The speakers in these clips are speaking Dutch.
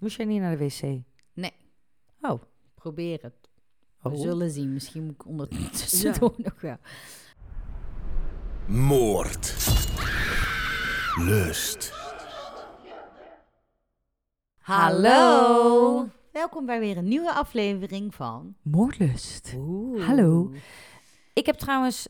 Moest jij niet naar de wc? Nee. Oh. Probeer het. Oh. We zullen zien. Misschien moet ik ondertussen door nog wel. Moord. Lust. Hallo. Welkom bij weer een nieuwe aflevering van... Moordlust. Oeh. Hallo. Ik heb trouwens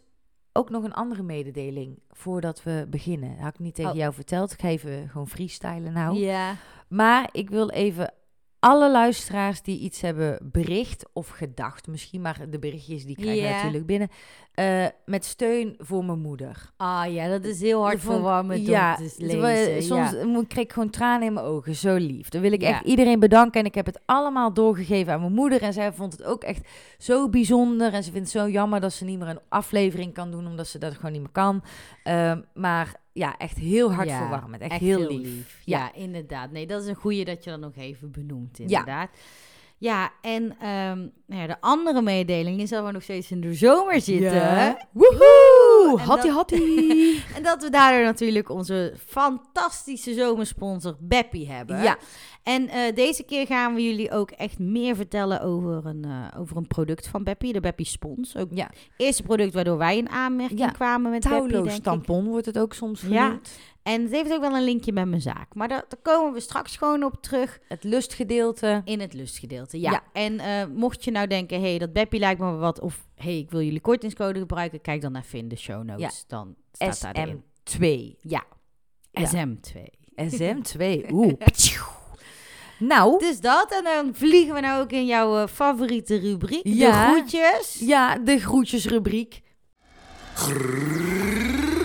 ook nog een andere mededeling voordat we beginnen. Dat had ik niet tegen Oh. jou verteld. Ik ga even gewoon freestylen nou. Ja. Maar ik wil even alle luisteraars die iets hebben bericht of gedacht, misschien maar de berichtjes die krijgen natuurlijk binnen, eh, met steun voor mijn moeder. Ah ja, dat is heel hard verwarmend ja, om te lezen. soms ja. kreeg ik gewoon tranen in mijn ogen. Zo lief. Dan wil ik Ja. echt iedereen bedanken. En ik heb het allemaal doorgegeven aan mijn moeder. En zij vond het ook echt zo bijzonder. En ze vindt het zo jammer dat ze niet meer een aflevering kan doen, omdat ze dat gewoon niet meer kan. Ehm, maar ja, echt heel hard Ja, verwarmend. Echt, heel, lief. Ja. inderdaad. Nee, dat is een goeie dat je dat nog even benoemt, inderdaad. Ja, en ehm, nou ja, de andere mededeling is dat we nog steeds in de zomer zitten. Woehoe! En Hattie, hattie. En dat we daardoor natuurlijk onze fantastische zomersponsor Beppie hebben. Ja. En eh, deze keer gaan we jullie ook echt meer vertellen over een, eh, over een product van Beppie, de Beppie Spons. Ook Ja. het eerste product waardoor wij in aanmerking Ja, kwamen met Beppie, denk ik. tampon wordt het ook soms Ja. En het heeft ook wel een linkje met mijn zaak. Maar daar, daar komen we straks gewoon op terug Het lustgedeelte. in het lustgedeelte. Ja. Ja. En eh, mocht je nou denken, hé, hey, dat Beppie lijkt me wat. Of hé, hey, ik wil jullie kortingscode gebruiken. Kijk dan even in de show notes. Dan staat daar in. SM2. Ja. Ja. SM2. SM2. Oeh. nou, Dus dat. En dan vliegen we nou ook in jouw eh, favoriete rubriek. Ja. De groetjes. ja, de groetjesrubriek. Groetjes.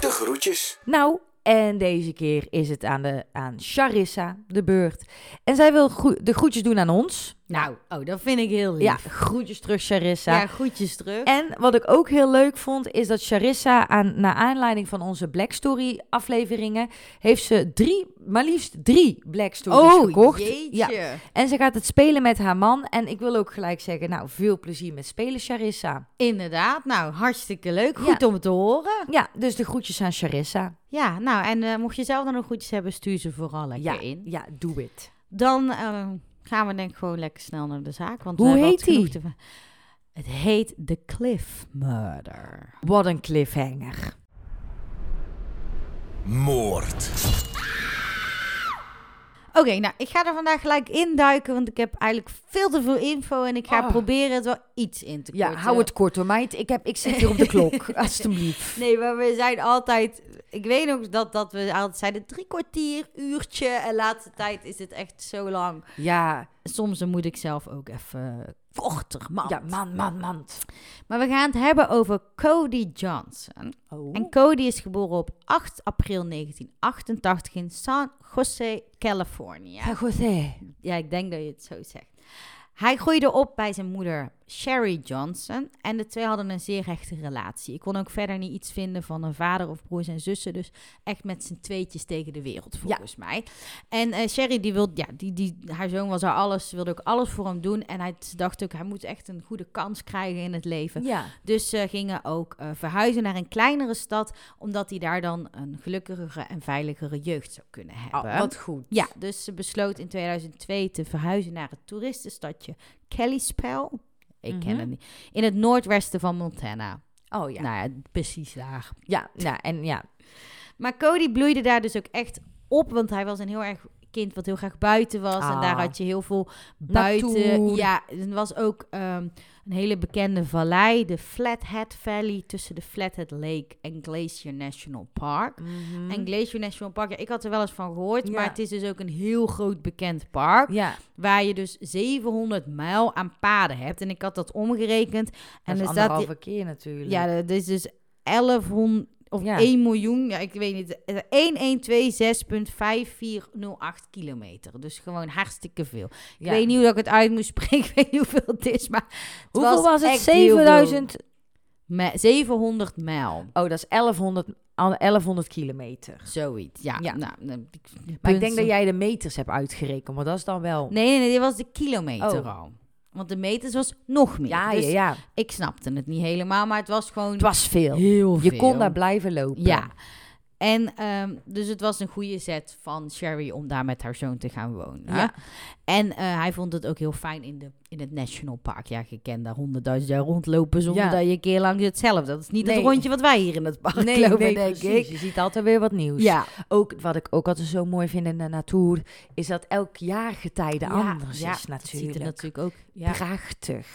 De groetjes. Nou, en deze keer is het aan, de, aan Charissa de beurt. En zij wil de groetjes doen aan ons. Nou, oh, dat vind ik heel lief. Ja, groetjes terug, Charissa. Ja, groetjes terug. En wat ik ook heel leuk vond, is dat Charissa, aan, naar aanleiding van onze Black Story afleveringen, heeft ze drie, maar liefst drie Black Stories gekocht. Oh, jeetje. Ja. En ze gaat het spelen met haar man. En ik wil ook gelijk zeggen, nou, veel plezier met spelen, Charissa. Inderdaad. Nou, hartstikke leuk. Goed Ja. om te horen. Ja, dus de groetjes aan Charissa. Ja, nou, en eh, mocht je zelf dan nog groetjes hebben, stuur ze vooral lekker Ja, in. ja, doe het. Dan eh, gaan we denk ik gewoon lekker snel naar de zaak. Want Hoe heet die? te- Het heet The Cliff Murder. Wat een cliffhanger. Moord. Oké, nou, ik ga er vandaag gelijk induiken, want ik heb eigenlijk veel te veel info en ik ga Oh. proberen het wel iets in te Ja, korten. hou het kort hoor, meid. Ik, heb, ik zit hier op de klok, alstublieft. Nee, maar we zijn altijd... Ik weet ook dat, dat we altijd zeiden drie kwartier, uurtje. En laatste tijd is het echt zo lang. Ja, Soms moet ik zelf ook even man. ja, man, man, man. Maar we gaan het hebben over Cody Johnson. Oh. En Cody is geboren op 8 april 1988 in San Jose, California. Ja, José. Ja, ik denk dat je het zo zegt. Hij groeide op bij zijn moeder Sherry Johnson en de twee hadden een zeer hechte relatie. Ik kon ook verder niet iets vinden van een vader of broers en zussen, dus echt met z'n tweetjes tegen de wereld volgens mij. En eh, Sherry die wilde, ja, die, die, haar zoon was er alles, ze wilde ook alles voor hem doen en hij dacht ook, hij moet echt een goede kans krijgen in het leven. Ja. Dus ze gingen ook eh, verhuizen naar een kleinere stad, omdat hij daar dan een gelukkigere en veiligere jeugd zou kunnen hebben. Oh, wat goed. Ja, dus ze besloot in 2002 te verhuizen naar het toeristenstadje Kellyspell. Ik ken Mhm. het niet. In het noordwesten van Montana. Oh ja. Nou ja, precies daar. Ja, nou, en ja. Maar Cody bloeide daar dus ook echt op, want hij was een heel erg kind wat heel graag buiten was. En daar Ah. had je heel veel buiten. Natuur. Ja, er was ook ehm, een hele bekende vallei, de Flathead Valley, tussen de Flathead Lake en Glacier National Park. Mhm. En Glacier National Park, ja, ik had er wel eens van gehoord, Ja. maar het is dus ook een heel groot bekend park. Ja, Waar je dus 700 mijl aan paden hebt. En ik had dat omgerekend. en dat is staat anderhalve keer natuurlijk. ja, dat is dus 1100 of Ja. 1 miljoen. Ja, ik weet niet. 1126,5408 kilometer. Dus gewoon hartstikke veel. Ik Ja. weet niet hoe dat ik het uit moest spreken. Ik weet niet hoeveel het is, maar het Hoeveel was, het? echt heel veel. 7000? Me- 700 mijl. Oh, dat is 1100, al 1100 kilometer. Zoiets. Ja, Ja. nou, nou, Maar ik denk dat jij de meters hebt uitgerekend, maar dat is dan wel... Nee, nee, nee, dit was de kilometer Oh. al. Want de meters was nog meer. ja, dus ja, ja. ik snapte het niet helemaal, maar het was gewoon Het was veel. heel Je veel. kon daar blijven lopen. Ja. En ehm, dus het was een goede zet van Sherry om daar met haar zoon te gaan wonen. Ja. En eh, hij vond het ook heel fijn in, de, in het National Park. Ja, je kent daar honderdduizend jaar rondlopen zonder Ja. dat je een keer lang hetzelfde. Dat is niet Nee. het rondje wat wij hier in het park lopen, denk precies. ik. Je ziet altijd weer wat nieuws. Ja, Ook wat ik ook altijd zo mooi vind in de natuur, is dat elk jaargetijde Ja, anders ja, is dat ziet natuurlijk. er natuurlijk ook. Ja. Prachtig.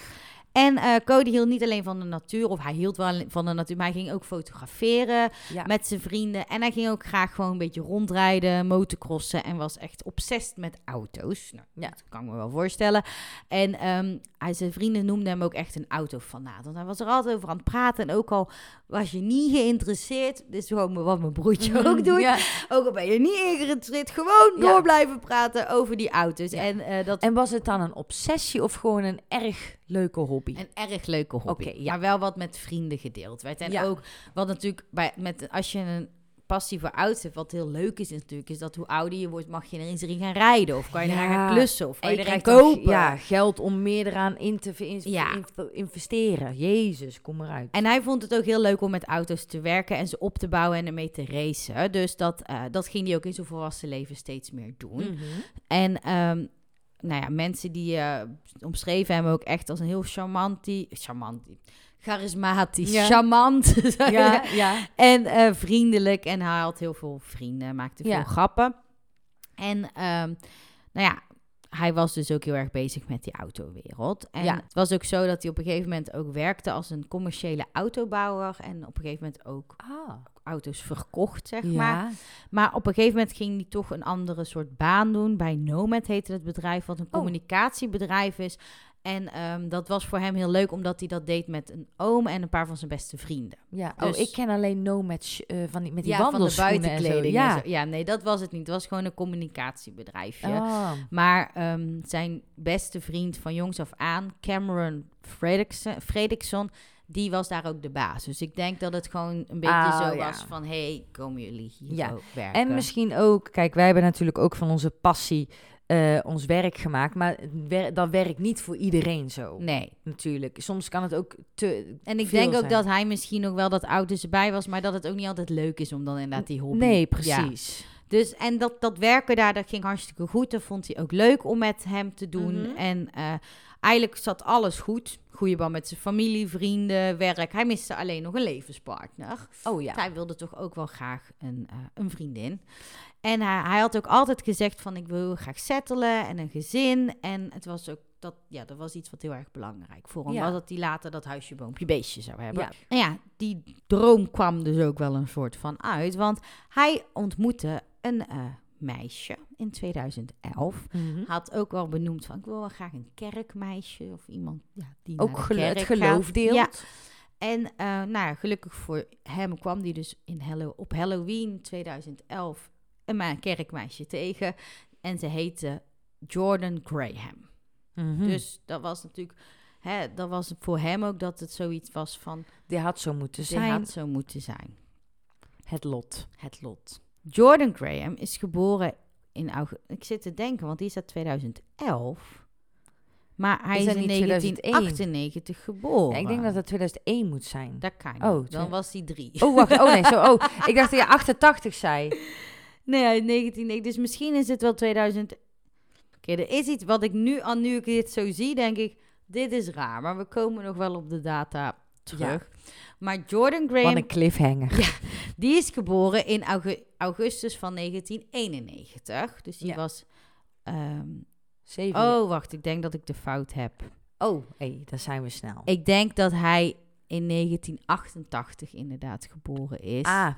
En eh, Cody hield niet alleen van de natuur, of hij hield wel van de natuur, maar hij ging ook fotograferen Ja. met zijn vrienden. En hij ging ook graag gewoon een beetje rondrijden, motocrossen en was echt obsessed met auto's. Nou, Ja. dat kan ik me wel voorstellen. En ehm, hij, zijn vrienden noemden hem ook echt een autofanaat. Want hij was er altijd over aan het praten. En ook al was je niet geïnteresseerd, dit is gewoon wat mijn broertje ook doet. Ook al ben je niet geïnteresseerd, gewoon door blijven praten over die auto's. En eh, dat En was het dan een obsessie of gewoon een erg leuke hobby? Een erg leuke hobby. Oké, ja. Maar wel wat met vrienden gedeeld werd. En ook wat natuurlijk bij, met, als je een passie voor hebt, wat heel leuk is natuurlijk, is dat hoe ouder je wordt, mag je er eens erin gaan rijden. Of kan je Ja. eraan gaan klussen. Of kan je je erin dan, kopen. ja, geld om meer eraan in te in- Ja. in- investeren. Jezus, kom eruit. En hij vond het ook heel leuk om met auto's te werken en ze op te bouwen en ermee te racen. Dus dat, eh, dat ging hij ook in zijn volwassen leven steeds meer doen. Mhm. En ehm, nou ja, mensen die eh, omschreven hem ook echt als een heel charmant, charmant, charismatisch, Ja. charmant. Ja, ja. En eh, vriendelijk. En hij had heel veel vrienden, maakte veel grappen. En ehm, nou ja, hij was dus ook heel erg bezig met die autowereld. En het was ook zo dat hij op een gegeven moment ook werkte als een commerciële autobouwer. En op een gegeven moment ook Ah, auto's verkocht, zeg maar. Maar op een gegeven moment ging hij toch een andere soort baan doen. Bij Nomad heette het bedrijf, wat een Oh. communicatiebedrijf is. En ehm, dat was voor hem heel leuk, omdat hij dat deed met een oom en een paar van zijn beste vrienden. ja. Dus- oh, ik ken alleen Nomads eh van die, met die ja, van de wandelschoenen en zo. buitenkleding. Ja. en zo. ja, nee, dat was het niet. Het was gewoon een communicatiebedrijfje. Ah. Maar ehm, zijn beste vriend van jongs af aan, Cameron Fredrickson, Fredrickson, die was daar ook de baas. Dus ik denk dat het gewoon een beetje Ah, zo ja. was van... hey, komen jullie hier Ja. ook werken? En misschien ook, kijk, wij hebben natuurlijk ook van onze passie eh, ons werk gemaakt. Maar wer- dat werkt niet voor iedereen zo. Nee. Natuurlijk. Soms kan het ook te. En ik denk ook zijn. dat hij misschien ook wel dat auto's erbij was... maar dat het ook niet altijd leuk is om dan inderdaad die hobby... Nee, Ja. precies. Dus, en dat, dat werken daar, dat ging hartstikke goed. Dat vond hij ook leuk om met hem te doen. Mhm. En eh, eigenlijk zat alles goed. Goeie band met zijn familie, vrienden, werk. Hij miste alleen nog een levenspartner. Oh ja. Hij wilde toch ook wel graag een, eh, een vriendin. En hij, hij had ook altijd gezegd van ik wil graag settelen en een gezin. En het was ook dat, ja, dat was iets wat heel erg belangrijk voor hem. Ja. was dat hij later dat huisje, boompje, beestje zou hebben. Ja. En ja, die droom kwam dus ook wel een soort van uit. Want hij ontmoette een eh, meisje in 2011. Mhm. Had ook wel benoemd van ik wil wel graag een kerkmeisje of iemand ja, die Ook naar de gelo- kerk het geloof deelt. Ja. En eh, nou ja, gelukkig voor hem kwam hij dus in Hallo op Halloween 2011 een kerkmeisje tegen. En ze heette Jordan Graham. Mhm. Dus dat was natuurlijk, hè, dat was voor hem ook dat het zoiets was van, Die had zo moeten zijn. had zo moeten zijn. Het lot. Het lot. Jordan Graham is geboren in augustus. Ik zit te denken, want die is uit 2011. Maar hij Is is, dat in niet 1998 geboren. Ja, ik denk dat het 2001 moet zijn. Dat kan niet. Oh, Dan was hij drie. Oh, wacht. Oh nee, zo. Oh, ik dacht dat je 88 zei. Nee, uit 1990. Dus misschien is het wel 2000. Oké, er is iets wat ik nu, al nu ik dit zo zie, denk ik, dit is raar. Maar we komen nog wel op de data terug. Maar Jordan Wat Graham, een cliffhanger. die is geboren in augu- augustus van 1991. Dus die Ja. was... ehm, Zeven. oh, wacht, ik denk dat ik de fout heb. Oh, hé, daar zijn we snel. Ik denk dat hij in 1988 inderdaad geboren is. ah,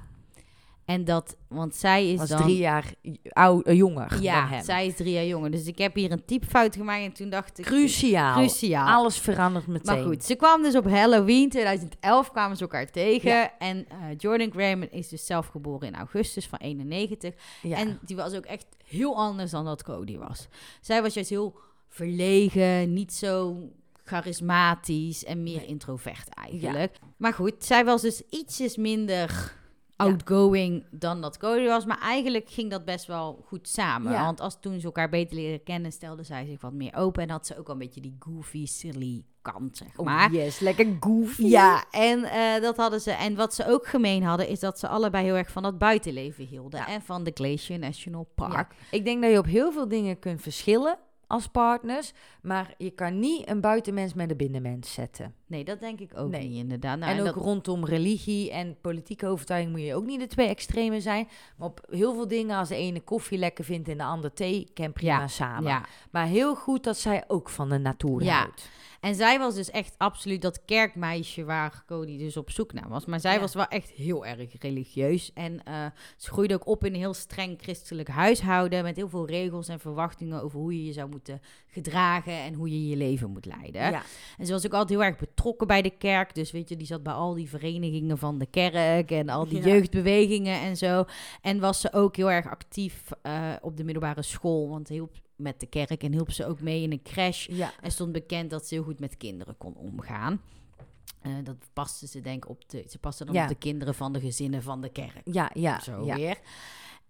En dat, want zij is was dan... drie jaar ou, eh, jonger dan Ja, hem. zij is drie jaar jonger. Dus ik heb hier een typfout gemaakt en toen dacht ik... Cruciaal. Cruciaal. Alles verandert meteen. Maar goed, ze kwam dus op Halloween 2011, kwamen ze elkaar tegen. En eh, Jordan Graham is dus zelf geboren in augustus van 91. Ja. En die was ook echt heel anders dan dat Cody was. Zij was juist heel verlegen, niet zo charismatisch en meer introvert eigenlijk. Maar goed, zij was dus ietsjes minder outgoing dan dat Cody was. Maar eigenlijk ging dat best wel goed samen. Ja. Want als toen ze elkaar beter leren kennen, stelde zij zich wat meer open. En had ze ook al een beetje die goofy, silly kant, zeg Oh, maar. yes, lekker goofy. Ja, en eh, dat hadden ze. En wat ze ook gemeen hadden, is dat ze allebei heel erg van dat buitenleven hielden. Ja. En van de Glacier National Park. Ik denk dat je op heel veel dingen kunt verschillen als partners, maar je kan niet een buitenmens met een binnenmens zetten. Nee, dat denk ik ook Nee. niet, inderdaad. Nou, en ook dat, rondom religie en politieke overtuiging moet je ook niet de twee extremen zijn. Maar op heel veel dingen, als de ene koffie lekker vindt en de ander thee, kan prima Ja, samen. ja. Maar heel goed dat zij ook van de natuur Ja. houdt. En zij was dus echt absoluut dat kerkmeisje waar Cody dus op zoek naar was. Maar zij Ja. was wel echt heel erg religieus. En eh, ze groeide ook op in een heel streng christelijk huishouden. Met heel veel regels en verwachtingen over hoe je je zou moeten gedragen. En hoe je je leven moet leiden. Ja. En ze was ook altijd heel erg betrokken bij de kerk. Dus weet je, die zat bij al die verenigingen van de kerk. En al die Ja. jeugdbewegingen en zo. En was ze ook heel erg actief eh, op de middelbare school. Want hielp met de kerk en hielp ze ook mee in een crash. Ja. En stond bekend dat ze heel goed met kinderen kon omgaan. Eh, dat paste ze denk ik op de... Ze paste dan Ja. op de kinderen van de gezinnen van de kerk. Ja, ja, Zo ja. weer.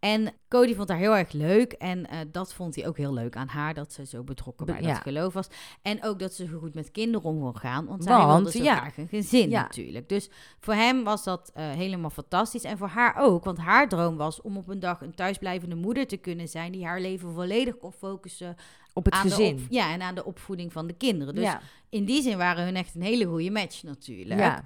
En Cody vond haar heel erg leuk. En eh, dat vond hij ook heel leuk aan haar. Dat ze zo betrokken bij Ja. dat geloof was. En ook dat ze zo goed met kinderen om kon gaan. Want zij wilde zo ja. graag een gezin Ja. natuurlijk. Dus voor hem was dat eh, helemaal fantastisch. En voor haar ook. Want haar droom was om op een dag een thuisblijvende moeder te kunnen zijn. Die haar leven volledig kon focussen Op het gezin. Ja, en aan de opvoeding van de kinderen. Dus in die zin waren hun echt een hele goede match natuurlijk. ja.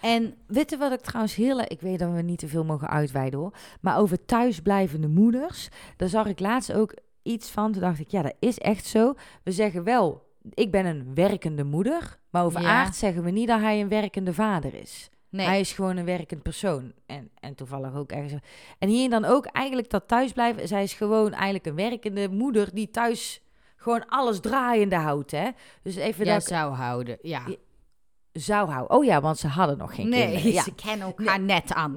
En Weet je wat ik trouwens heel... Ik weet dat we niet te veel mogen uitweiden hoor. Maar over thuisblijvende moeders. Daar zag ik laatst ook iets van. Toen dacht ik, ja, dat is echt zo. We zeggen wel, ik ben een werkende moeder. Maar over Ja. aard zeggen we niet dat hij een werkende vader is. nee, Hij is gewoon een werkend persoon. En, en toevallig ook ergens. En hier dan ook eigenlijk dat thuisblijven. Zij is gewoon eigenlijk een werkende moeder die thuis gewoon alles draaiende houdt. Hè? Dus even ja, dat zou houden. Ja. Zou houden. Oh ja, want ze hadden nog geen Nee, kinderen. Ja. ze kennen elkaar net aan.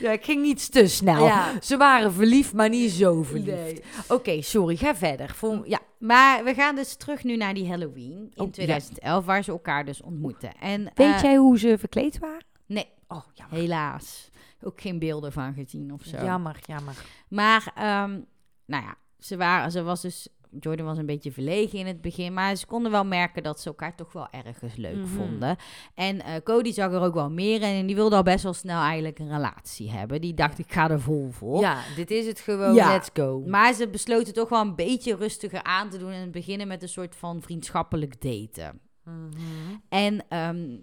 ja, ik ging niet te snel. Ja. Ze waren verliefd, maar niet zo verliefd. Nee. Oké, sorry, ga verder. Voor, ja, Maar we gaan dus terug nu naar die Halloween in Oh, ja. 2011, waar ze elkaar dus ontmoeten. En, weet eh, jij hoe ze verkleed waren? Nee, Oh, jammer. helaas. Ook geen beelden van gezien of zo. Jammer, jammer. Maar, ehm, nou ja, ze, waren, ze was dus... Jordan was een beetje verlegen in het begin, maar ze konden wel merken dat ze elkaar toch wel ergens leuk Mhm. vonden. En eh, Cody zag er ook wel meer in en die wilde al best wel snel eigenlijk een relatie hebben. Die dacht, ik ga er vol voor. Ja, dit is het gewoon. Ja. Let's go. Maar ze besloten toch wel een beetje rustiger aan te doen en beginnen met een soort van vriendschappelijk daten. Mhm. En ehm,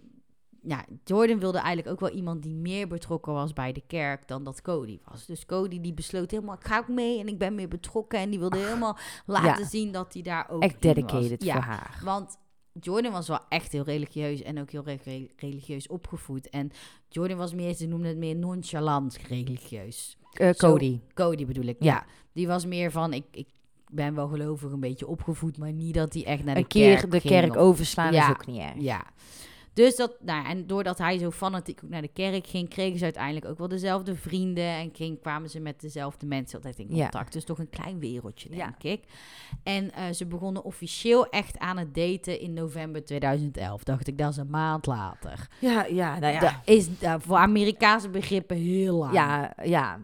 ja, Jordan wilde eigenlijk ook wel iemand die meer betrokken was bij de kerk dan dat Cody was. Dus Cody die besloot helemaal, ik ga ook mee en ik ben meer betrokken. En die wilde helemaal laten Ja. zien dat hij daar ook Echt was. dedicated Ja, voor haar. want Jordan was wel echt heel religieus en ook heel re- re- religieus opgevoed. En Jordan was meer, ze noemden het meer nonchalant religieus. Eh, Zo- Cody. Cody bedoel ik, Ja. ja. Die was meer van, ik, ik ben wel gelovig een beetje opgevoed, maar niet dat hij echt naar de Een keer kerk de ging kerk overslaan is Ja. ook niet erg. Ja. Dus dat, nou, ja, en doordat hij zo fanatiek ook naar de kerk ging, kregen ze uiteindelijk ook wel dezelfde vrienden en ging, kwamen ze met dezelfde mensen altijd in Ja. contact. Dus toch een klein wereldje, denk Ja. ik. En eh, ze begonnen officieel echt aan het daten in november 2011. Dacht ik, dat is een maand later. Ja, ja, nou ja. Dat is eh, voor Amerikaanse begrippen heel lang. ja, ja.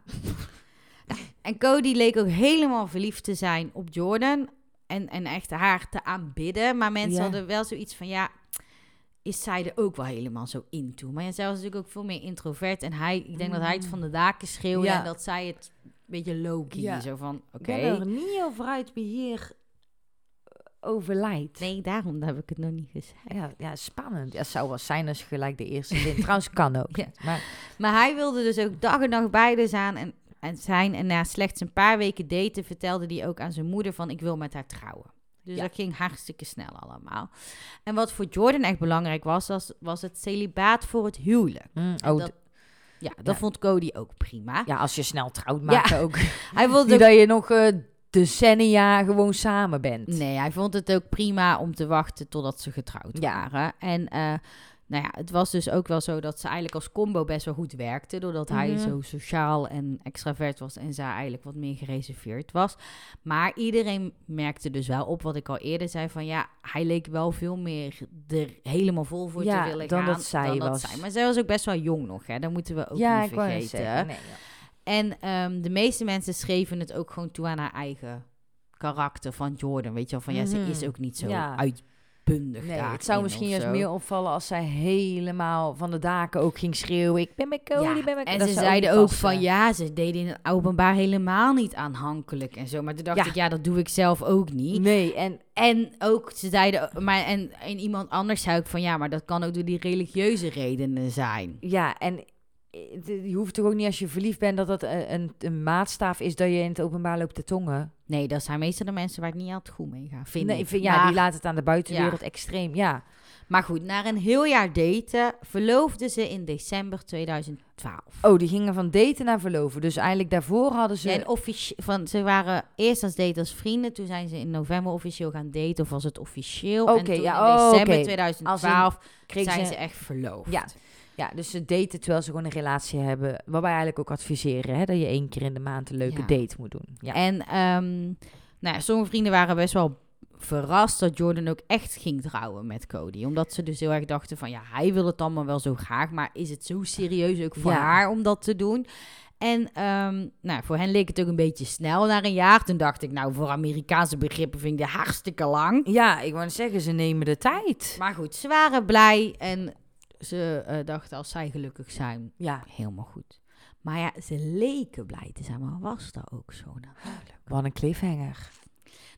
En Cody leek ook helemaal verliefd te zijn op Jordan. En, en echt haar te aanbidden. Maar mensen Ja. hadden wel zoiets van, ja, is zij er ook wel helemaal zo into? Maar ja, zij was natuurlijk ook veel meer introvert. En hij, ik denk dat hij het van de daken schreeuwde. Ja. En dat zij het een beetje low-key. Ja. Zo van, oké. Ik ben er niet over uit wie hier eh, overlijdt. Nee, daarom heb ik het nog niet gezegd. Ja, ja, spannend. Ja, het zou wel zijn als je gelijk de eerste wint. Trouwens, kan ook. Ja. Maar Maar hij wilde dus ook dag en nacht bij haar zijn en, en zijn. En na slechts een paar weken daten vertelde hij ook aan zijn moeder van... ik wil met haar trouwen. Dus Ja. dat ging hartstikke snel allemaal. En wat voor Jordan echt belangrijk was... was, was het celibaat voor het huwelijk. mm, oh, dat, ja, dat Ja. vond Cody ook prima. ja, als je snel trouwt, maakt het ook. Hij wilde Niet dat je nog eh, decennia gewoon samen bent. Nee, hij vond het ook prima om te wachten totdat ze getrouwd Ja. waren. En eh, nou ja, het was dus ook wel zo dat ze eigenlijk als combo best wel goed werkte. Doordat hij Mhm. zo sociaal en extravert was en zij eigenlijk wat meer gereserveerd was. Maar iedereen merkte dus wel op wat ik al eerder zei: van ja, hij leek wel veel meer er helemaal vol voor Ja, te willen dan gaan. dat zij was. zij. Maar zij was ook best wel jong nog, hè? Dat moeten we ook ja, niet vergeten. zeggen. Nee, ja. En ehm, de meeste mensen schreven het ook gewoon toe aan haar eigen karakter van Jordan. Weet je wel, van ja, ze Mhm. is ook niet zo Ja. Uitbundig Nee, het zou misschien juist meer opvallen als zij helemaal van de daken ook ging schreeuwen. Ik ben Ja, ik ben en dat ze zeiden ook van ja, ze deden in het openbaar helemaal niet aanhankelijk en zo. Maar toen dacht Ja. ik, ja, dat doe ik zelf ook niet. Nee, en En ook, ze zeiden, maar en, en iemand anders zei ook van ja, maar dat kan ook door die religieuze redenen zijn. ja, en je hoeft toch ook niet als je verliefd bent dat dat een, een, een maatstaaf is dat je in het openbaar loopt te tongen. Nee, dat zijn meestal de mensen waar het niet altijd goed mee gaat, vind nee, ik. vind- ja, maar, die laat het aan de buitenwereld extreem. Ja. maar goed, na een heel jaar daten verloofden ze in december 2012. Oh, die gingen van daten naar verloven. Dus eigenlijk daarvoor hadden ze. Ja, en officie- van, ze waren eerst als date als vrienden. Toen zijn ze in november officieel gaan daten. Of was het officieel? Oké, en toen ja, in december oké. 2012 kregen zijn ze- ze echt verloofd. Ja. Ja, dus ze daten terwijl ze gewoon een relatie hebben. Wat wij eigenlijk ook adviseren, hè, dat je één keer in de maand een leuke Ja. date moet doen. Ja. En ehm, nou ja, sommige vrienden waren best wel verrast dat Jordan ook echt ging trouwen met Cody. Omdat ze dus heel erg dachten van ja, hij wil het allemaal wel zo graag. Maar is het zo serieus ook voor Ja. haar om dat te doen? En ehm, nou, voor hen leek het ook een beetje snel na een jaar. Toen dacht ik, nou, voor Amerikaanse begrippen vind ik dit hartstikke lang. ja, ik wou zeggen, ze nemen de tijd. Maar goed, ze waren blij en ze eh, dachten als zij gelukkig zijn, Ja, helemaal goed. Maar ja, ze leken blij te zijn, maar was dat ook zo natuurlijk? wat een cliffhanger.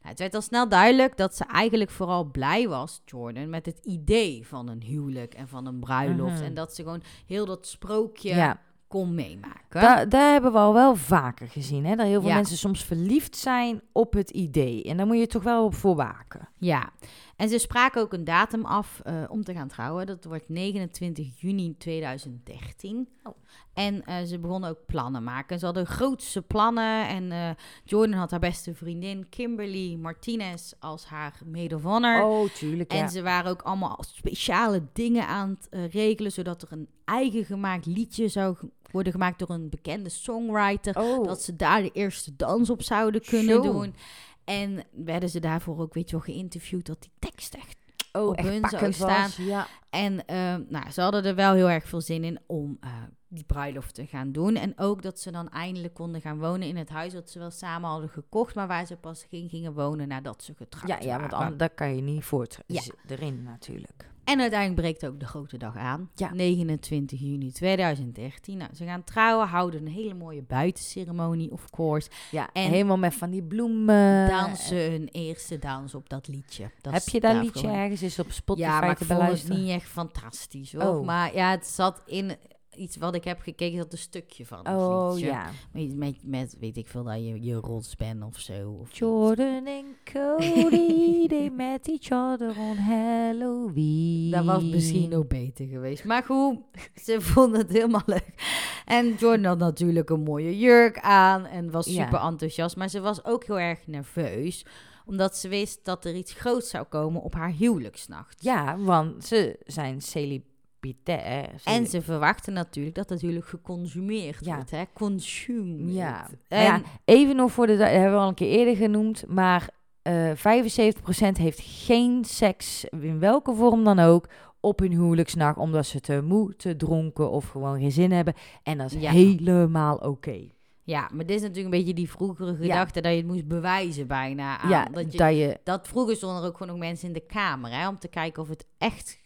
Nou, het werd al snel duidelijk dat ze eigenlijk vooral blij was, Jordan, met het idee van een huwelijk en van een bruiloft. Mhm. En dat ze gewoon heel dat sprookje Ja, kon meemaken. da- daar hebben we al wel vaker gezien. Hè? Dat heel veel Ja. mensen soms verliefd zijn op het idee. En daar moet je toch wel op voor waken. Ja, en ze spraken ook een datum af eh, om te gaan trouwen. Dat wordt 29 juni 2013. Oh. En eh, ze begonnen ook plannen maken. Ze hadden grootste plannen. En eh, Jordan had haar beste vriendin Kimberly Martinez als haar maid of honor. Oh, tuurlijk. En ja. ze waren ook allemaal speciale dingen aan het regelen, zodat er een eigen gemaakt liedje zou worden gemaakt door een bekende songwriter. oh, Dat ze daar de eerste dans op zouden kunnen doen. En werden ze daarvoor ook, weet je wel, geïnterviewd dat die tekst echt... oh, op echt hun zou was. staan. Ja. En ehm, nou, ze hadden er wel heel erg veel zin in om eh, die bruiloft te gaan doen. En ook dat ze dan eindelijk konden gaan wonen in het huis dat ze wel samen hadden gekocht, maar waar ze pas ging, gingen wonen nadat ze getrouwd Ja, ja, want waren. an- dat kan je niet voort Ja. z- erin natuurlijk. En uiteindelijk breekt ook de grote dag aan. Ja. 29 juni 2013. Nou, ze gaan trouwen, houden een hele mooie buitenceremonie, of course. Ja, En- helemaal met van die bloemen. Dansen hun eerste dans op dat liedje. Dat Heb is je dat liedje ergens eens op Spotify Ja, maar ik te beluisteren? niet echt fantastisch hoor. Oh. Maar ja, het zat in iets wat ik heb gekeken, dat een stukje van Oh ja. Met, met, met, weet ik veel, dat je, je rots bent of zo. Of Jordan en Cody, they met each other on Halloween. Dat was misschien ook beter geweest. Maar goed, ze vonden het helemaal leuk. En Jordan had natuurlijk een mooie jurk aan en was Ja. super enthousiast. Maar ze was ook heel erg nerveus, omdat ze wist dat er iets groots zou komen op haar huwelijksnacht. Ja, want ze zijn celibatair. En ze verwachten natuurlijk dat het huwelijk geconsumeerd Ja. wordt, hè? Consumed. Ja. En, Ja, even nog voor de... Dat hebben we al een keer eerder genoemd, maar eh 75% heeft geen seks, in welke vorm dan ook, op hun huwelijksnacht, omdat ze te moe, te dronken of gewoon geen zin hebben. En dat is Ja. helemaal oké. ja, maar dit is natuurlijk een beetje die vroegere gedachte dat je het moest bewijzen bijna. Aan, Ja, dat, je, dat je... dat vroeger stonden er ook gewoon nog mensen in de kamer, hè? Om te kijken of het echt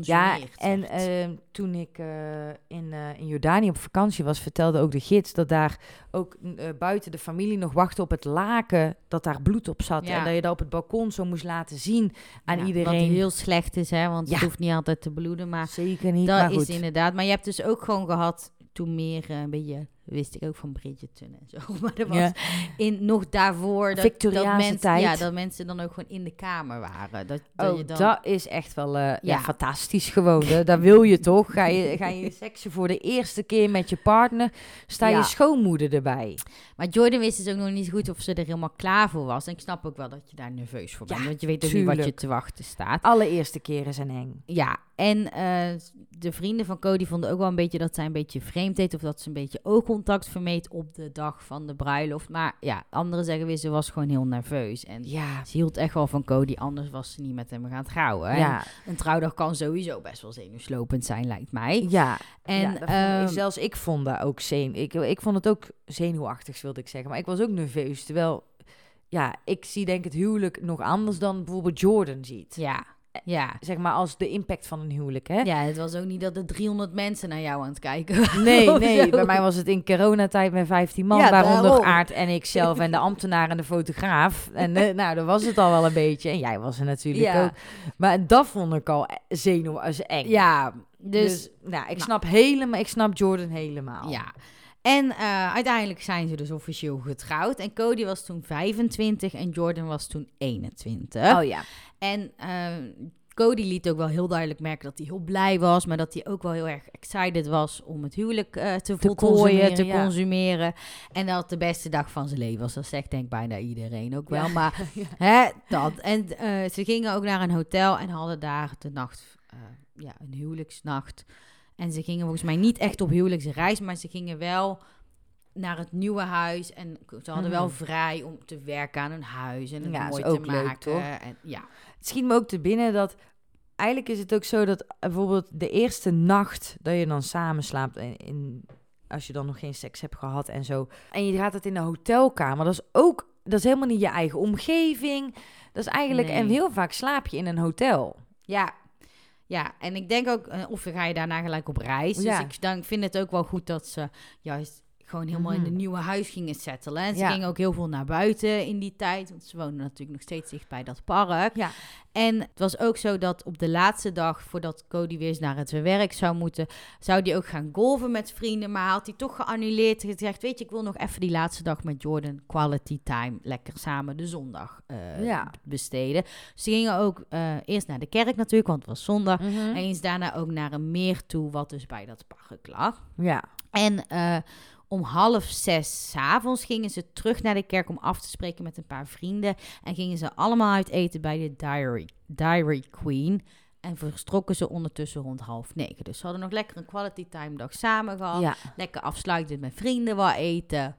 Ja, en ehm, toen ik eh, in, eh, in Jordanië op vakantie was, vertelde ook de gids dat daar ook eh, buiten de familie nog wachtte op het laken dat daar bloed op zat. Ja. En dat je dat op het balkon zo moest laten zien aan Ja, iedereen. Wat heel slecht is, hè? Want Ja. het hoeft niet altijd te bloeden, maar Zeker niet, dat maar is inderdaad. Maar je hebt dus ook gewoon gehad toen meer een beetje wist ik ook van Bridgerton en zo. Maar dat was Ja. in, nog daarvoor dat, dat, mensen, tijd. Ja, dat mensen dan ook gewoon in de kamer waren. Dat, dat Oh, je dan, dat is echt wel eh, ja. Ja. fantastisch gewoon. hè. Dat wil je toch? Ga je, ga je seksen voor de eerste keer met je partner, sta Ja. je schoonmoeder erbij. Maar Jordan wist dus ook nog niet goed of ze er helemaal klaar voor was. En ik snap ook wel dat je daar nerveus voor bent. Want je weet ook niet wat je te wachten staat. Allereerste keren zijn eng. Ja, en eh, de vrienden van Cody vonden ook wel een beetje dat zij een beetje vreemd deed. Of dat ze een beetje oogcontact vermeed op de dag van de bruiloft. Maar ja, anderen zeggen weer, ze was gewoon heel nerveus. En Ja, ze hield echt wel van Cody, anders was ze niet met hem gaan trouwen. En ja, Een trouwdag kan sowieso best wel zenuwslopend zijn, lijkt mij. ja. En ja, ehm, zelfs ik vond dat ook zen. Ik, ik vond het ook zenuwachtig, wilde ik zeggen. Maar ik was ook nerveus. Terwijl, ja, ik zie denk ik het huwelijk nog anders dan bijvoorbeeld Jordan ziet. ja, ja. Zeg maar als de impact van een huwelijk, hè? Ja, het was ook niet dat er 300 mensen naar jou aan het kijken waren. Nee, nee. Bij mij was het in coronatijd met 15 man, Ja, waaronder daarom. Aard en ik zelf en de ambtenaar en de fotograaf. En eh, nou, dat was het al wel een beetje. En jij was er natuurlijk Ja. ook. Maar dat vond ik al zenuw als eng. Ja, dus, Dus, nou, ik snap helemaal, ik snap Jordan helemaal. ja. En eh, uiteindelijk zijn ze dus officieel getrouwd. En Cody was toen 25 en Jordan was toen 21. Oh ja. En eh, Cody liet ook wel heel duidelijk merken dat hij heel blij was, maar dat hij ook wel heel erg excited was om het huwelijk eh, te voltooien, te ja. consumeren. En dat het de beste dag van zijn leven was. Dat zegt denk ik bijna iedereen ook wel. Ja. Maar hè, dat. En eh, ze gingen ook naar een hotel en hadden daar de nacht, eh, ja, een huwelijksnacht. En ze gingen volgens mij niet echt op huwelijksreis, maar ze gingen wel naar het nieuwe huis. En ze hadden wel Mhm. vrij om te werken aan hun huis en het Ja, mooi is ook te leuk, maken. toch? En, ja. Het schiet me ook te binnen dat... Eigenlijk is het ook zo dat eh, bijvoorbeeld de eerste nacht dat je dan samen slaapt... In, in- als je dan nog geen seks hebt gehad en zo... en je gaat het in de hotelkamer, dat is ook... Dat is helemaal niet je eigen omgeving. Dat is eigenlijk... En heel vaak slaap je in een hotel. Ja. Ja, en ik denk ook, eh, of ga je daarna gelijk op reis. Ja. Dus ik dan vind het ook wel goed dat ze juist gewoon helemaal in Mhm. een nieuwe huis gingen settelen. En ze Ja. gingen ook heel veel naar buiten in die tijd, want ze woonden natuurlijk nog steeds dicht bij dat park. Ja. En het was ook zo dat op de laatste dag, voordat Cody weer eens naar het werk zou moeten, zou hij ook gaan golven met vrienden. Maar had hij toch geannuleerd gezegd, weet je, ik wil nog even die laatste dag met Jordan quality time, lekker samen de zondag eh, Ja. besteden. Ze gingen ook eh, eerst naar de kerk natuurlijk, want het was zondag. Mhm. En eens daarna ook naar een meer toe, wat dus bij dat park lag. Ja. En eh, om half zes 's avonds gingen ze terug naar de kerk om af te spreken met een paar vrienden. En gingen ze allemaal uit eten bij de Diary, Diary Queen. En verstrokken ze ondertussen rond half negen. Dus ze hadden nog lekker een quality time dag samen gehad. ja. Lekker afsluitend met vrienden wat eten.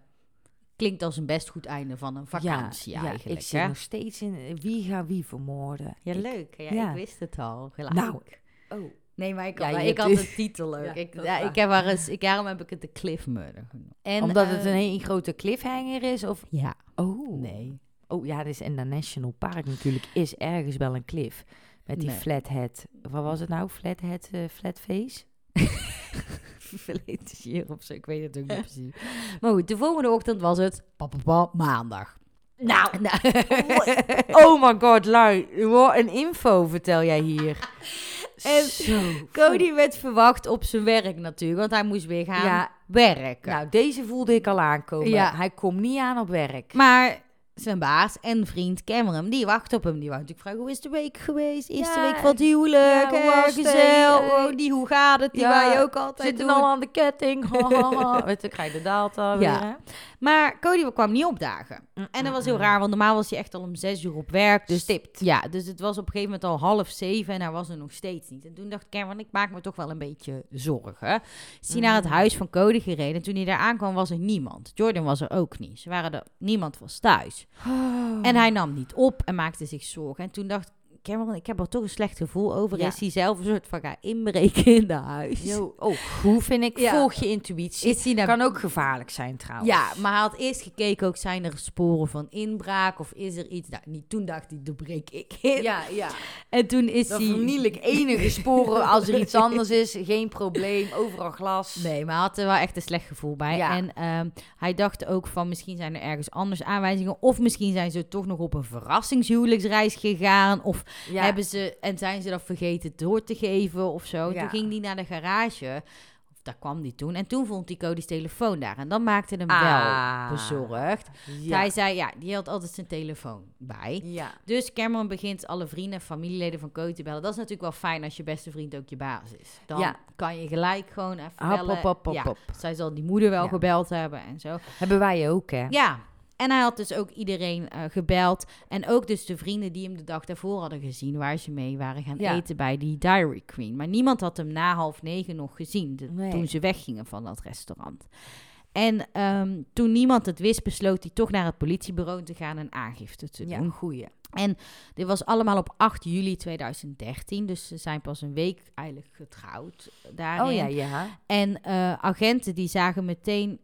Klinkt als een best goed einde van een vakantie ja, eigenlijk. ik zit hè? nog steeds in eh, wie gaat wie vermoorden. Ja, Ik- leuk. Ja, ja. ik wist het al. Gelijk. Nou, oh. Nee, maar ik, Ja, had, je ik had de titel. Ja, ik, ja, ik heb er eens, ik, daarom heb ik het de Cliff Murder genoemd. En, Omdat het eh, een hele grote cliffhanger is? Of... Ja, Oh. nee. Oh ja, dus in de National Park natuurlijk is ergens wel een cliff. Met die Nee. flathead. Wat was het nou? Flathead, eh flatface? Verleden of zo, ik weet het ook niet precies. Maar goed, de volgende ochtend was het papapa, maandag. Nou, Nou, oh my god, lui. Wat een info vertel jij hier. En. Cody werd verwacht op zijn werk natuurlijk, want hij moest weer gaan Ja, werken. nou, deze voelde ik al aankomen. Ja. Hij komt niet aan op werk. Maar zijn baas en vriend Cameron, die wacht op hem. Die wou natuurlijk vragen, hoe is de week geweest? Eerste Ja. week van het huwelijk, Ja, hoe eh, was het? gezellig. Oh, die, hoe gaat het? Die ja, je ook altijd Zitten doen. al aan de ketting. Weet je, krijg je de data Ja. weer, hè? Maar Cody kwam niet opdagen. En dat was heel raar, want normaal was hij echt al om zes uur op werk. Dus Stipt. Ja, dus het was op een gegeven moment al half zeven en hij was er nog steeds niet. En toen dacht Cameron, ik maak me toch wel een beetje zorgen. Is hij naar het huis van Cody gereden. En toen hij daar aankwam was er niemand. Jordan was er ook niet. Ze waren er, niemand was thuis. En hij nam niet op en maakte zich zorgen. En toen dacht Cameron, ik heb er toch een slecht gevoel over. Ja. Is hij zelf een soort van gaan inbreken in de huis? Yo, oh, hoe vind ik? Ja. Volg je intuïtie. Is Kan ook gevaarlijk zijn trouwens. Ja, maar hij had eerst gekeken ook, zijn er sporen van inbraak of is er iets? Nou, niet, toen dacht hij, dan breek ik in. ja, ja. En toen is hij... verniel ik enige sporen als er iets anders is. Geen probleem, overal glas. Nee, maar hij had er wel echt een slecht gevoel bij. Ja. En ehm, hij dacht ook van misschien zijn er ergens anders aanwijzingen. Of misschien zijn ze toch nog op een verrassingshuwelijksreis gegaan. Of Ja. hebben ze en zijn ze dat vergeten door te geven of zo. Ja. Toen ging hij naar de garage. daar kwam hij toen. En toen vond hij Cody's telefoon daar. En dan maakte hem Ah. wel bezorgd. Ja. Hij zei, ja, die had altijd zijn telefoon bij. ja. Dus Cameron begint alle vrienden en familieleden van Cody te bellen. Dat is natuurlijk wel fijn als je beste vriend ook je baas is. Dan Ja. kan je gelijk gewoon even Hop, bellen. hop, hop, hop, ja, hop. Zij zal die moeder wel gebeld hebben en zo. Hebben wij ook, hè? Ja, en hij had dus ook iedereen eh, gebeld. En ook dus de vrienden die hem de dag daarvoor hadden gezien... waar ze mee waren gaan Ja. eten bij die Diary Queen. Maar niemand had hem na half negen nog gezien... de- Nee. toen ze weggingen van dat restaurant. En ehm, toen niemand het wist, besloot hij toch naar het politiebureau te gaan... en aangifte te Ja, doen. een goeie. En dit was allemaal op 8 juli 2013. Dus ze zijn pas een week eigenlijk getrouwd daarin. Oh ja, ja. En eh, agenten die zagen meteen...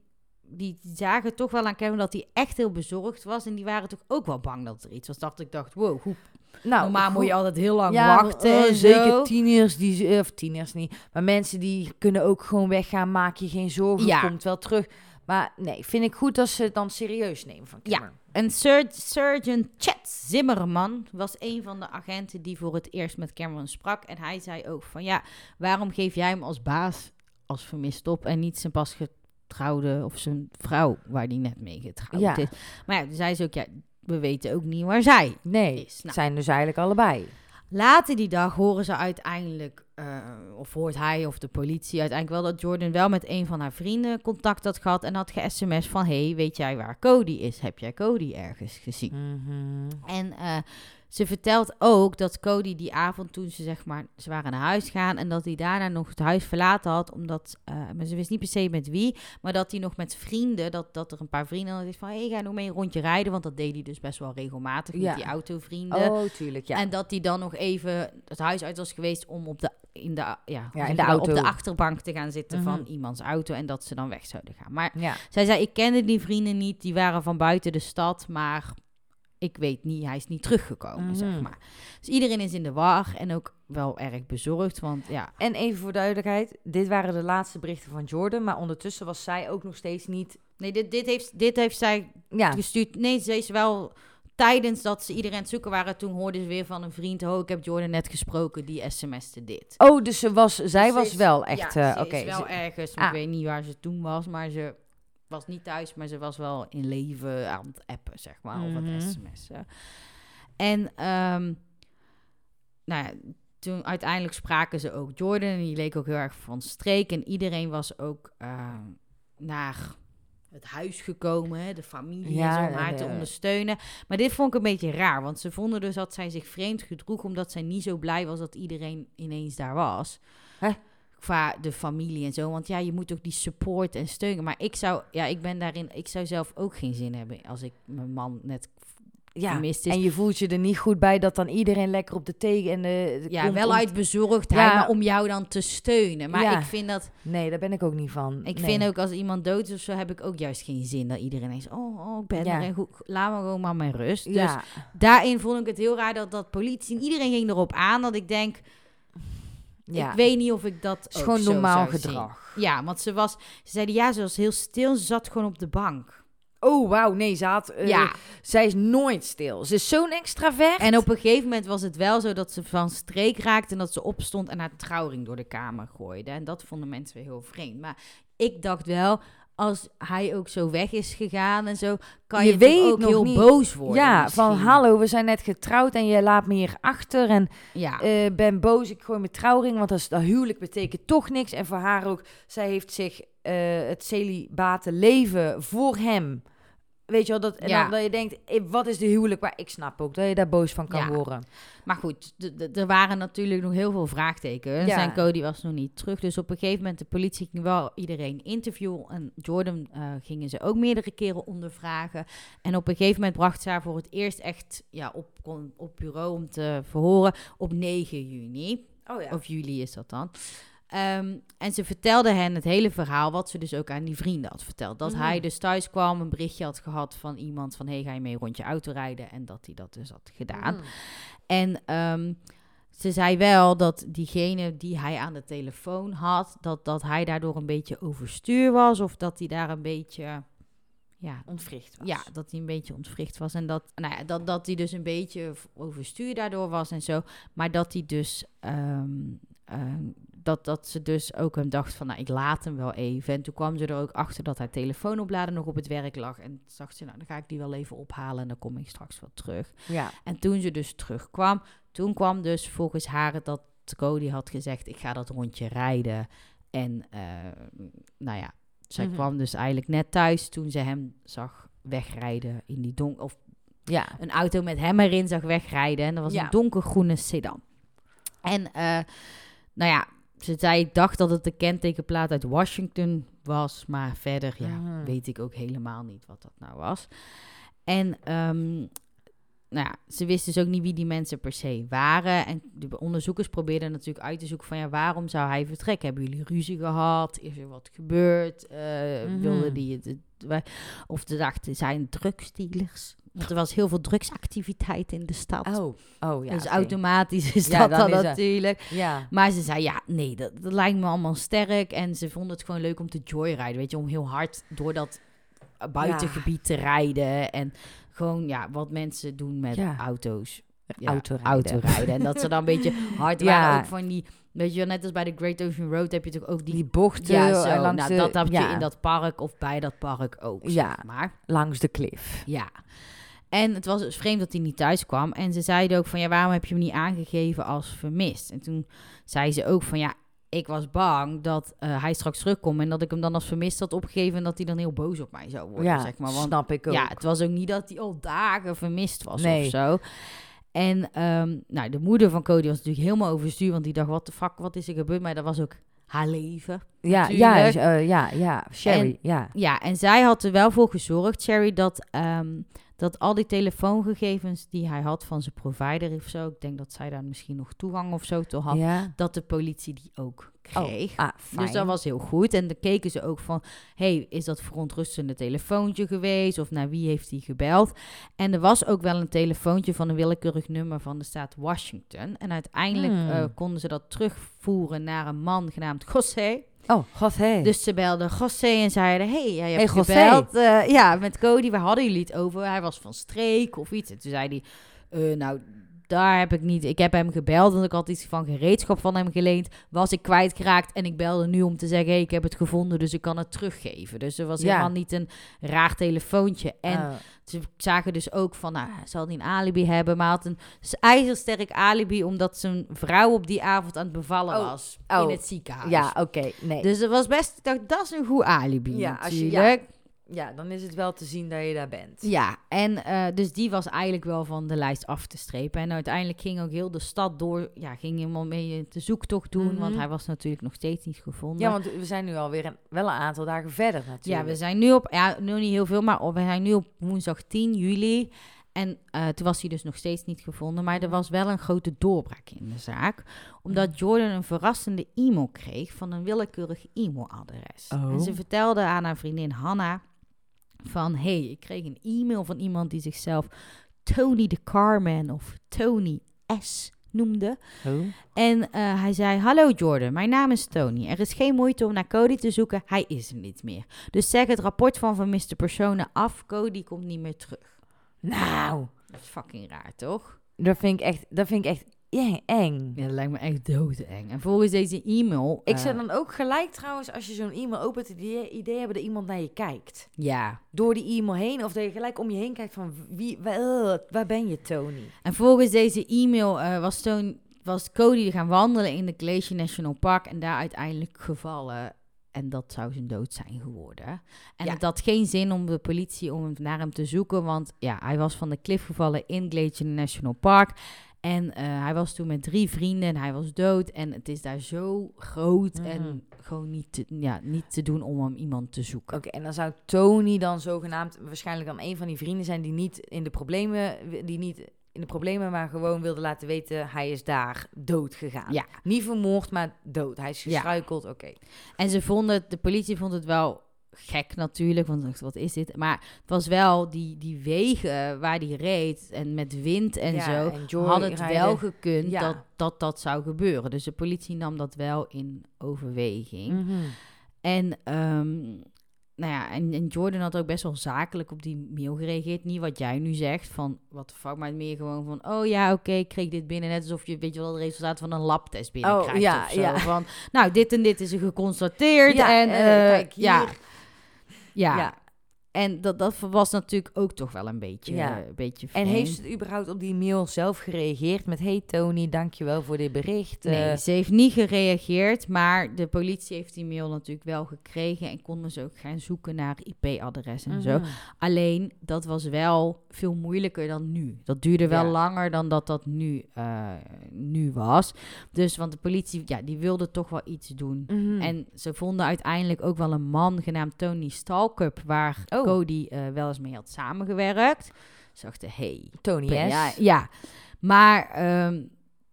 Die zagen toch wel aan Kevin dat hij echt heel bezorgd was. En die waren toch ook wel bang dat er iets was. Dat ik dacht, wow, hoe, Nou, normaal moet je altijd heel lang ja, wachten. en zeker tieners, die, of tieners niet, maar mensen die kunnen ook gewoon weggaan, maak je geen zorgen, Ja. komt wel terug. Maar nee, vind ik goed dat ze het dan serieus nemen van Ja. En Sir, Sergeant Chet Zimmerman was een van de agenten die voor het eerst met Cameron sprak. En hij zei ook van ja, waarom geef jij hem als baas als vermist op en niet zijn pas getrouwde of zijn vrouw waar die net mee getrouwd Ja. is. Maar ja, zei ze ook ja, we weten ook niet waar zij Nee, is. Nou, zijn dus eigenlijk allebei. Later die dag horen ze uiteindelijk, eh, of hoort hij of de politie uiteindelijk wel dat Jordan wel met een van haar vrienden contact had gehad en had ge-sms van, hey, weet jij waar Cody is? Heb jij Cody ergens gezien? Mhm. En eh, ze vertelt ook dat Cody die avond toen ze zeg maar, ze waren naar huis gaan en dat hij daarna nog het huis verlaten had, omdat, eh, maar ze wist niet per se met wie, maar dat hij nog met vrienden, dat, dat er een paar vrienden hadden gezegd van, hey, ga nog mee een rondje rijden, want dat deed hij dus best wel regelmatig Ja. met die autovrienden. Oh, tuurlijk, ja. En dat hij dan nog even het huis uit was geweest om op de, in de, ja, in de auto. op de achterbank te gaan zitten van Mhm. iemands auto en dat ze dan weg zouden gaan. Maar ja. zij zei, ik kende die vrienden niet, die waren van buiten de stad, maar ik weet niet, hij is niet teruggekomen, zeg Mhm. maar. Dus iedereen is in de war en ook wel erg bezorgd, want ja, En even voor duidelijkheid, dit waren de laatste berichten van Jordan, maar ondertussen was zij ook nog steeds niet... nee, dit, dit, heeft, dit heeft zij Ja, gestuurd. Nee, ze is wel tijdens dat ze iedereen aan het zoeken waren, toen hoorde ze weer van een vriend, oh, ik heb Jordan net gesproken, die sms'te dit. oh, dus ze was, zij was is- wel echt... Ja, eh, ze is wel ze- ergens, Ah. ik weet niet waar ze toen was, maar ze was niet thuis, maar ze was wel in leven aan het appen, zeg maar, of Mhm. het sms'en. En ehm, nou ja, toen uiteindelijk spraken ze ook Jordan, en die leek ook heel erg van streek, en iedereen was ook ehm, naar het huis gekomen, hè, de familie Ja, om haar te ondersteunen. Maar dit vond ik een beetje raar, want ze vonden dus dat zij zich vreemd gedroeg, omdat zij niet zo blij was dat iedereen ineens daar was. Hè? Qua de familie en zo. Want ja, je moet ook die support en steunen. Maar ik zou, ja, ik ben daarin, ik zou zelf ook geen zin hebben als ik mijn man net ja. is. En je voelt je er niet goed bij dat dan iedereen lekker op de thee en de... de ja, wel uit bezorgdheid, Ja. maar om jou dan te steunen. Maar Ja. ik vind dat, Nee, daar ben ik ook niet van. ik Nee. vind ook als iemand dood is of zo, heb ik ook juist geen zin dat iedereen is, oh, oh ik ben Ja. er en goed, laat me gewoon maar mijn rust. Dus Ja, daarin vond ik het heel raar dat dat politie en iedereen ging erop aan dat ik denk, ja. ik weet niet of ik dat Het is ook gewoon zo normaal zien. gedrag. Ja, want ze was, ze zeiden ja, ze was heel stil, ze zat gewoon op de bank. Oh, wauw. Nee, ze had... eh, ja, Zij is nooit stil. Ze is zo'n extravert. en op een gegeven moment was het wel zo dat ze van streek raakte en dat ze opstond en haar trouwring door de kamer gooide. En dat vonden mensen weer heel vreemd. Maar ik dacht wel, als hij ook zo weg is gegaan en zo, kan Je je, toch weet ook heel niet. boos worden. ja, van hallo, we zijn net getrouwd en je laat me hier achter. En Ja, eh, ben boos, ik gooi mijn trouwring, want dat, is, dat huwelijk betekent toch niks. En voor haar ook, zij heeft zich eh, het celibate leven voor hem. Weet je wel, dat, en Ja. dan, dat je denkt, eh, wat is de huwelijk? Maar ik snap ook dat je daar boos van kan Ja. worden. maar goed, er waren natuurlijk nog heel veel vraagtekens. Ja. Zijn Cody was nog niet terug. Dus op een gegeven moment, de politie ging wel iedereen interviewen. En Jordan eh, gingen ze ook meerdere keren ondervragen. En op een gegeven moment bracht ze haar voor het eerst echt ja, op, op bureau om te verhoren op 9 juni. Oh ja. Of juli is dat dan. Ehm, en ze vertelde hen het hele verhaal, wat ze dus ook aan die vrienden had verteld. Dat Mhm. hij dus thuis kwam, een berichtje had gehad van iemand van... hey, ga je mee rond je auto rijden? En dat hij dat dus had gedaan. Mm. En ehm, ze zei wel dat diegene die hij aan de telefoon had... Dat, dat hij daardoor een beetje overstuur was. Of dat hij daar een beetje... Ja, Ontwricht was. ja, dat hij een beetje ontwricht was. En dat, nou ja, dat, dat hij dus een beetje overstuur daardoor was en zo. Maar dat hij dus ehm, dat, dat ze dus ook hem dacht van, nou, ik laat hem wel even. En toen kwam ze er ook achter dat haar telefoonoplader nog op het werk lag. En toen dacht ze, nou, dan ga ik die wel even ophalen en dan kom ik straks wel terug. Ja. En toen ze dus terugkwam, toen kwam dus volgens haar dat Cody had gezegd, ik ga dat rondje rijden. En eh, nou ja, zij Mhm. kwam dus eigenlijk net thuis toen ze hem zag wegrijden in die donker... Of Ja. een auto met hem erin zag wegrijden. En dat was Ja. een donkergroene sedan. En eh, nou ja, ze zei, ik dacht dat het de kentekenplaat uit Washington was. Maar verder, ja, Mhm. weet ik ook helemaal niet wat dat nou was. En ehm, nou ja, ze wisten dus ook niet wie die mensen per se waren. En de onderzoekers probeerden natuurlijk uit te zoeken van... ja, waarom zou hij vertrekken? Hebben jullie ruzie gehad? Is er wat gebeurd? Eh Mhm. Wilden die het... Of ze dachten, zijn drugsdealers? Want er was heel veel drugsactiviteit in de stad. Oh. Oh, ja. dus automatisch is Ja, dat dan dan is het- natuurlijk. Ja. Maar ze zei, ja, nee, dat, dat lijkt me allemaal sterk. En ze vonden het gewoon leuk om te joyriden, weet je. Om heel hard door dat buitengebied te rijden. En gewoon, ja, wat mensen doen met Ja. auto's. Ja, Autorijden. autorijden. En dat ze dan een beetje hard waren. Ook van die, weet je net als bij de Great Ocean Road heb je toch ook die... Die bochten ja, zo. langs Nou, de, dat heb je in dat park of bij dat park ook, Ja. zeg maar. langs de klif. Ja. En het was dus vreemd dat hij niet thuis kwam. En ze zeiden ook van, ja, waarom heb je hem niet aangegeven als vermist? En toen zei ze ook van, ja, ik was bang dat eh, hij straks terugkomt... en dat ik hem dan als vermist had opgegeven... en dat hij dan heel boos op mij zou worden, Ja, zeg maar. Want snap ik ook. ja, het was ook niet dat hij al dagen vermist was Nee. of zo. En ehm, nou, de moeder van Cody was natuurlijk helemaal overstuur... want die dacht, wat de fuck, wat is er gebeurd? Maar dat was ook haar leven. ja, ja, eh, ja, ja, Sherry, ja. Ja, en zij had er wel voor gezorgd, Sherry, dat, ehm, dat al die telefoongegevens die hij had van zijn provider of zo, ik denk dat zij daar misschien nog toegang of zo toe had, ja. dat de politie die ook kreeg. Ah, fijn. Dus dat was heel goed. En dan keken ze ook van, hey, is dat verontrustende telefoontje geweest? Of naar wie heeft hij gebeld? En er was ook wel een telefoontje van een willekeurig nummer van de staat Washington. En uiteindelijk Hmm. eh, konden ze dat terugvoeren naar een man genaamd José. Oh, hé. Dus ze belden José en zeiden: Hey, jij hebt Hey, José. gebeld. eh, ja, met Cody, waar hadden jullie het over? Hij was van streek of iets. En toen zei hij: eh, Nou, daar heb ik niet. Ik heb hem gebeld, want ik had iets van gereedschap van hem geleend. Was ik kwijtgeraakt en ik belde nu om te zeggen: Hey, ik heb het gevonden, dus ik kan het teruggeven. Dus er was Ja. helemaal niet een raar telefoontje. En Ah, ze zagen dus ook van, nou, zal niet een alibi hebben, maar hij had een ijzersterk alibi omdat zijn vrouw op die avond aan het bevallen Oh, was oh. in het ziekenhuis. ja, oké, nee. Dus het was best, ik dacht, dat is een goed alibi Ja, als je- natuurlijk. Ja, dan is het wel te zien dat je daar bent. Ja, en eh, dus die was eigenlijk wel van de lijst af te strepen. En uiteindelijk ging ook heel de stad door, ja, ging helemaal mee de zoektocht doen, Mhm. want hij was natuurlijk nog steeds niet gevonden. Ja, want we zijn nu alweer een, wel een aantal dagen verder Ja, natuurlijk. we zijn nu op, ja, nu niet heel veel, maar op, we zijn nu op woensdag 10 juli. En eh, toen was hij dus nog steeds niet gevonden. Maar er was wel een grote doorbraak in de zaak. Omdat Jordan een verrassende e-mail kreeg van een willekeurig e-mailadres. Oh. En ze vertelde aan haar vriendin Hanna van... hey, ik kreeg een e-mail van iemand die zichzelf Tony de Carman of Tony S noemde. Oh. En eh, hij zei: Hallo Jordan, mijn naam is Tony. Er is geen moeite om naar Cody te zoeken. Hij is er niet meer. Dus zeg het rapport van vermiste personen af. Cody komt niet meer terug. Nou, Dat is fucking raar, toch? dat vind ik echt, dat vind ik echt eng. eng. Ja, dat lijkt me echt doodeng. En volgens deze e-mail. Ik eh, zou dan ook gelijk trouwens, als je zo'n e-mail opent, het idee, idee hebben dat iemand naar je kijkt. Ja. Door die e-mail heen, of dat je gelijk om je heen kijkt van, wie, waar, waar ben je, Tony? En volgens deze e-mail eh, was, Tony, was Cody gaan wandelen in de Glacier National Park. En daar uiteindelijk gevallen. En dat zou zijn dood zijn geworden. En Ja. het had geen zin om de politie om naar hem te zoeken. Want ja, hij was van de klif gevallen in Glacier National Park. En eh, hij was toen met drie vrienden en hij was dood. En het is daar zo groot Mhm. en gewoon niet te, ja, niet te doen om hem iemand te zoeken. Oké, en dan zou Tony dan zogenaamd waarschijnlijk dan een van die vrienden zijn die niet in de problemen, die niet in de problemen, maar gewoon wilde laten weten, hij is daar dood gegaan. Ja. Niet vermoord, maar dood. Hij is Ja. gestruikeld, oké. En ze vonden, het- de politie vond het wel gek natuurlijk, want wat is dit? Maar het was wel die, die wegen waar die reed en met wind en Ja, zo, en had het rijden. wel gekund Ja. dat, dat dat zou gebeuren. Dus de politie nam dat wel in overweging. Mhm. En ehm, nou ja, en, en Jordan had ook best wel zakelijk op die mail gereageerd. Niet wat jij nu zegt, van wat de fuck, maar meer gewoon van... Oh ja, oké, ik kreeg dit binnen. Net alsof je, weet je wel, het resultaat van een labtest binnenkrijgt Oh, ja, of zo. ja. Van, nou, dit en dit is er geconstateerd. Ja, en eh, eh, kijk hier. ja, ja. Ja. En dat, dat was natuurlijk ook toch wel een beetje, Ja. een beetje En heeft ze überhaupt op die mail zelf gereageerd met... Hey Tony, dankjewel voor dit bericht. Nee, Eh, ze heeft niet gereageerd, maar de politie heeft die mail natuurlijk wel gekregen en konden ze ook gaan zoeken naar IP-adres en zo. mhm. Alleen, dat was wel veel moeilijker dan nu. Dat duurde wel Ja. langer dan dat dat nu, eh, nu was. Dus, want de politie, ja, die wilde toch wel iets doen. Mhm. En ze vonden uiteindelijk ook wel een man genaamd Tony Stalkup, waar Oh. Cody eh, wel eens mee had samengewerkt. Ze dachten, hey, Tony S. ja, ja. maar ehm,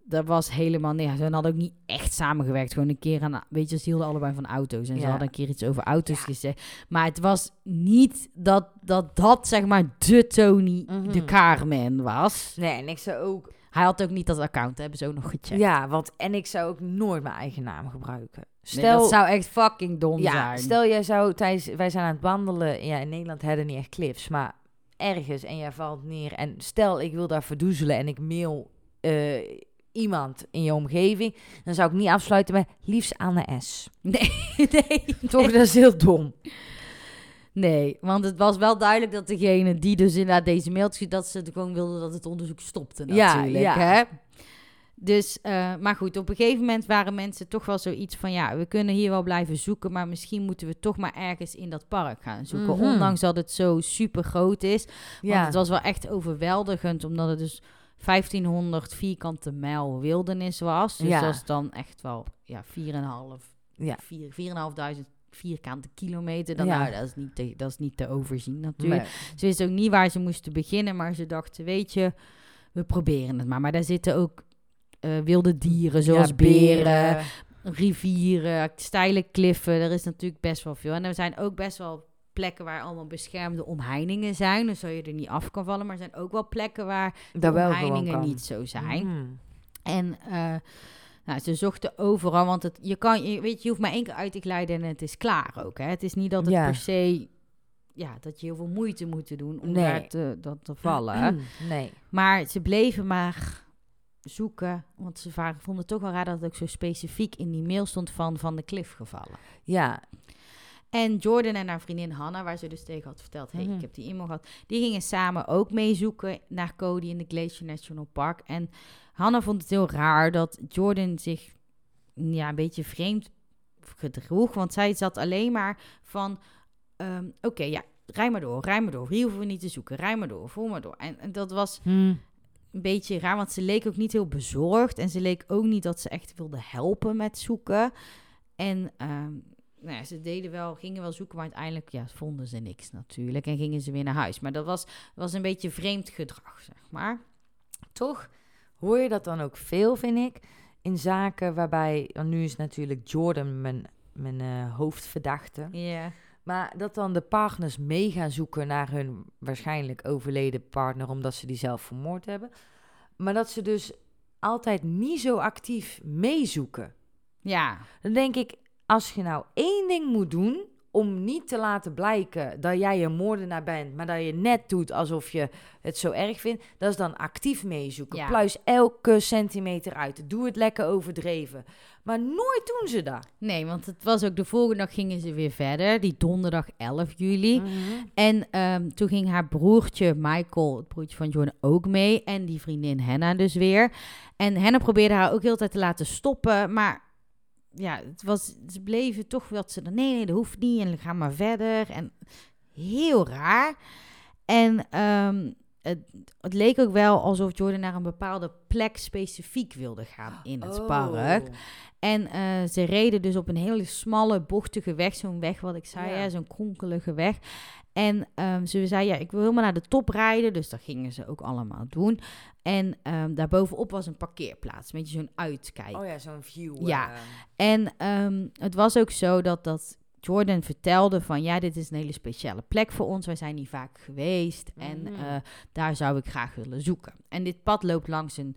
dat was helemaal... Nee, ze hadden ook niet echt samengewerkt. Gewoon een keer aan... Weet je, ze hielden allebei van auto's. En ze hadden een keer iets over auto's Ja. gezegd. Maar het was niet dat dat, dat zeg maar, de Tony, Mhm. de Carmen was. Nee, en ik zou ook... Hij had ook niet dat account, hebben ze ook nog gecheckt. Ja, want en ik zou ook nooit mijn eigen naam gebruiken. Nee, Stel, dat zou echt fucking dom ja, zijn. stel jij zou tijdens... Wij zijn aan het wandelen. Ja, in Nederland hebben we niet echt cliffs, maar ergens en jij valt neer. En stel, ik wil daar verdoezelen en ik mail eh, iemand in je omgeving. Dan zou ik niet afsluiten met liefst Anne S. Nee, nee, Toch, dat is heel dom. nee, want het was wel duidelijk dat degene die dus inderdaad deze mailtje, dat ze gewoon wilden dat het onderzoek stopte Ja, natuurlijk. ja. Hè? Dus, eh, maar goed, op een gegeven moment waren mensen toch wel zoiets van, ja, we kunnen hier wel blijven zoeken, maar misschien moeten we toch maar ergens in dat park gaan zoeken, Mhm. ondanks dat het zo super groot is. Want Ja, het was wel echt overweldigend, omdat het dus 1500 vierkante mijl wildernis was. Dus Ja. dat is dan echt wel ja, 4,5 Ja. vier- 4.500 vierkante kilometer. Dan, Ja. nou, dat, is niet te, dat is niet te overzien natuurlijk. Nee. Ze wisten ook niet waar ze moesten beginnen, maar ze dachten, weet je, we proberen het maar. Maar daar zitten ook eh, wilde dieren, zoals Ja, beren, rivieren, steile kliffen. Er is natuurlijk best wel veel. En er zijn ook best wel plekken waar allemaal beschermde omheiningen zijn. Dus zo je er niet af kan vallen. Maar er zijn ook wel plekken waar de omheiningen niet zo zijn. Mhm. En eh, nou, ze zochten overal, want het, je kan, je, weet je, hoeft maar één keer uit te glijden en het is klaar ook. Hè? Het is niet dat het Ja. per se, ja, dat je heel veel moeite moet doen om Nee. daar te, dat te vallen. Nee. Maar ze bleven maar zoeken, want ze vonden het toch wel raar dat het ook zo specifiek in die mail stond van van de klif gevallen. Ja. En Jordan en haar vriendin Hannah, waar ze dus tegen had verteld, hey, Mhm. ik heb die e-mail gehad, die gingen samen ook meezoeken naar Cody in de Glacier National Park. En Hannah vond het heel raar dat Jordan zich ja, een beetje vreemd gedroeg, want zij zat alleen maar van, ehm, oké, ja, rij maar door, rij maar door, hier hoeven we niet te zoeken, rij maar door, voel maar door. En, en dat was Hm. Een beetje raar, want ze leek ook niet heel bezorgd. En ze leek ook niet dat ze echt wilde helpen met zoeken. En ehm, nou ja, ze deden wel, gingen wel zoeken, maar uiteindelijk ja, vonden ze niks natuurlijk. En gingen ze weer naar huis. Maar dat was, was een beetje vreemd gedrag, zeg maar. Toch hoor je dat dan ook veel, vind ik, in zaken waarbij, nu is natuurlijk Jordan mijn, mijn eh, hoofdverdachte, Ja. Maar dat dan de partners mee gaan zoeken naar hun waarschijnlijk overleden partner, omdat ze die zelf vermoord hebben, maar dat ze dus altijd niet zo actief meezoeken. Ja. Dan denk ik, als je nou één ding moet doen om niet te laten blijken dat jij een moordenaar bent, maar dat je net doet alsof je het zo erg vindt, dat is dan actief meezoeken. Ja. Pluis elke centimeter uit. Doe het lekker overdreven. Maar nooit doen ze dat. Nee, want het was ook de volgende dag gingen ze weer verder. Die donderdag 11 juli. Mhm. En ehm, toen ging haar broertje Michael, het broertje van Jordan, ook mee. En die vriendin Hannah dus weer. En Hannah probeerde haar ook heel tijd te laten stoppen. Maar ja, het was, ze bleven toch dat ze... Nee, nee, dat hoeft niet. En ga maar verder. En heel raar. En ehm, het, het leek ook wel alsof Jordan naar een bepaalde plek specifiek wilde gaan in het Oh. park. En eh, ze reden dus op een hele smalle, bochtige weg. Zo'n weg, wat ik zei, Ja. zo'n kronkelige weg. En ehm, ze zei, ja, ik wil helemaal naar de top rijden. Dus dat gingen ze ook allemaal doen. En ehm, daarbovenop was een parkeerplaats. Een beetje zo'n uitkijk. Oh ja, zo'n view. Ja. eh. En ehm, het was ook zo dat, dat Jordan vertelde van... ja, dit is een hele speciale plek voor ons. Wij zijn hier vaak geweest. En Mhm. eh, daar zou ik graag willen zoeken. En dit pad loopt langs een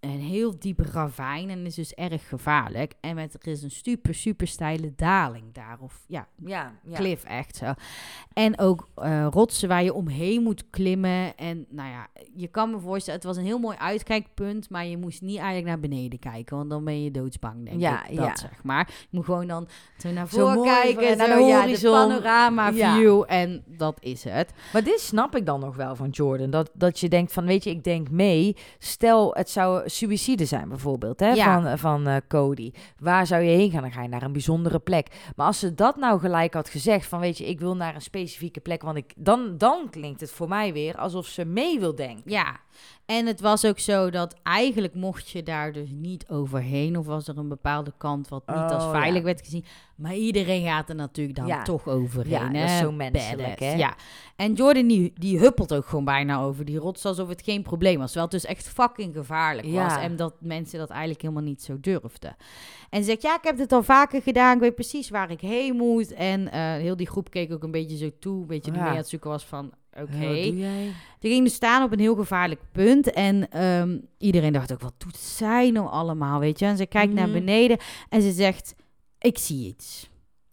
een heel diep ravijn en is dus erg gevaarlijk. En met, er is een super, super steile daling daar. Of ja, Ja, ja. cliff echt zo. En ook eh, rotsen waar je omheen moet klimmen. En nou ja, je kan me voorstellen, het was een heel mooi uitkijkpunt, maar je moest niet eigenlijk naar beneden kijken, want dan ben je doodsbang, denk Ja, ik. Dat ja. zeg maar. Je moet gewoon dan zo naar voren mooi kijken, naar de ja, de horizon, panorama, view en dat is het. Maar dit snap ik dan nog wel van Jordan. Dat, dat je denkt van, weet je, ik denk mee. Stel, het zou suïcide zijn bijvoorbeeld, hè, Ja. van, van eh, Cody. Waar zou je heen gaan? Dan ga je naar een bijzondere plek. Maar als ze dat nou gelijk had gezegd, van weet je, ik wil naar een specifieke plek. Want ik, dan, dan klinkt het voor mij weer alsof ze mee wil denken. Ja, en het was ook zo dat eigenlijk mocht je daar dus niet overheen. Of was er een bepaalde kant wat niet als Oh, veilig ja. werd gezien. Maar iedereen gaat er natuurlijk dan Ja. toch overheen. Ja, dat is hè? zo menselijk, hè? Ja, en Jordan die, die huppelt ook gewoon bijna over die rots alsof het geen probleem was. Terwijl het dus echt fucking gevaarlijk was. En dat mensen dat eigenlijk helemaal niet zo durfden. En ze zegt, ja, ik heb dit al vaker gedaan. Ik weet precies waar ik heen moet. En eh, heel die groep keek ook een beetje zo toe. Een beetje die Ja. mee aan het zoeken was van, oké. Ze ging dus staan op een heel gevaarlijk punt. En ehm, iedereen dacht ook, wat doet zij nou allemaal, weet je? En ze kijkt naar Mhm. beneden en ze zegt, ik zie iets.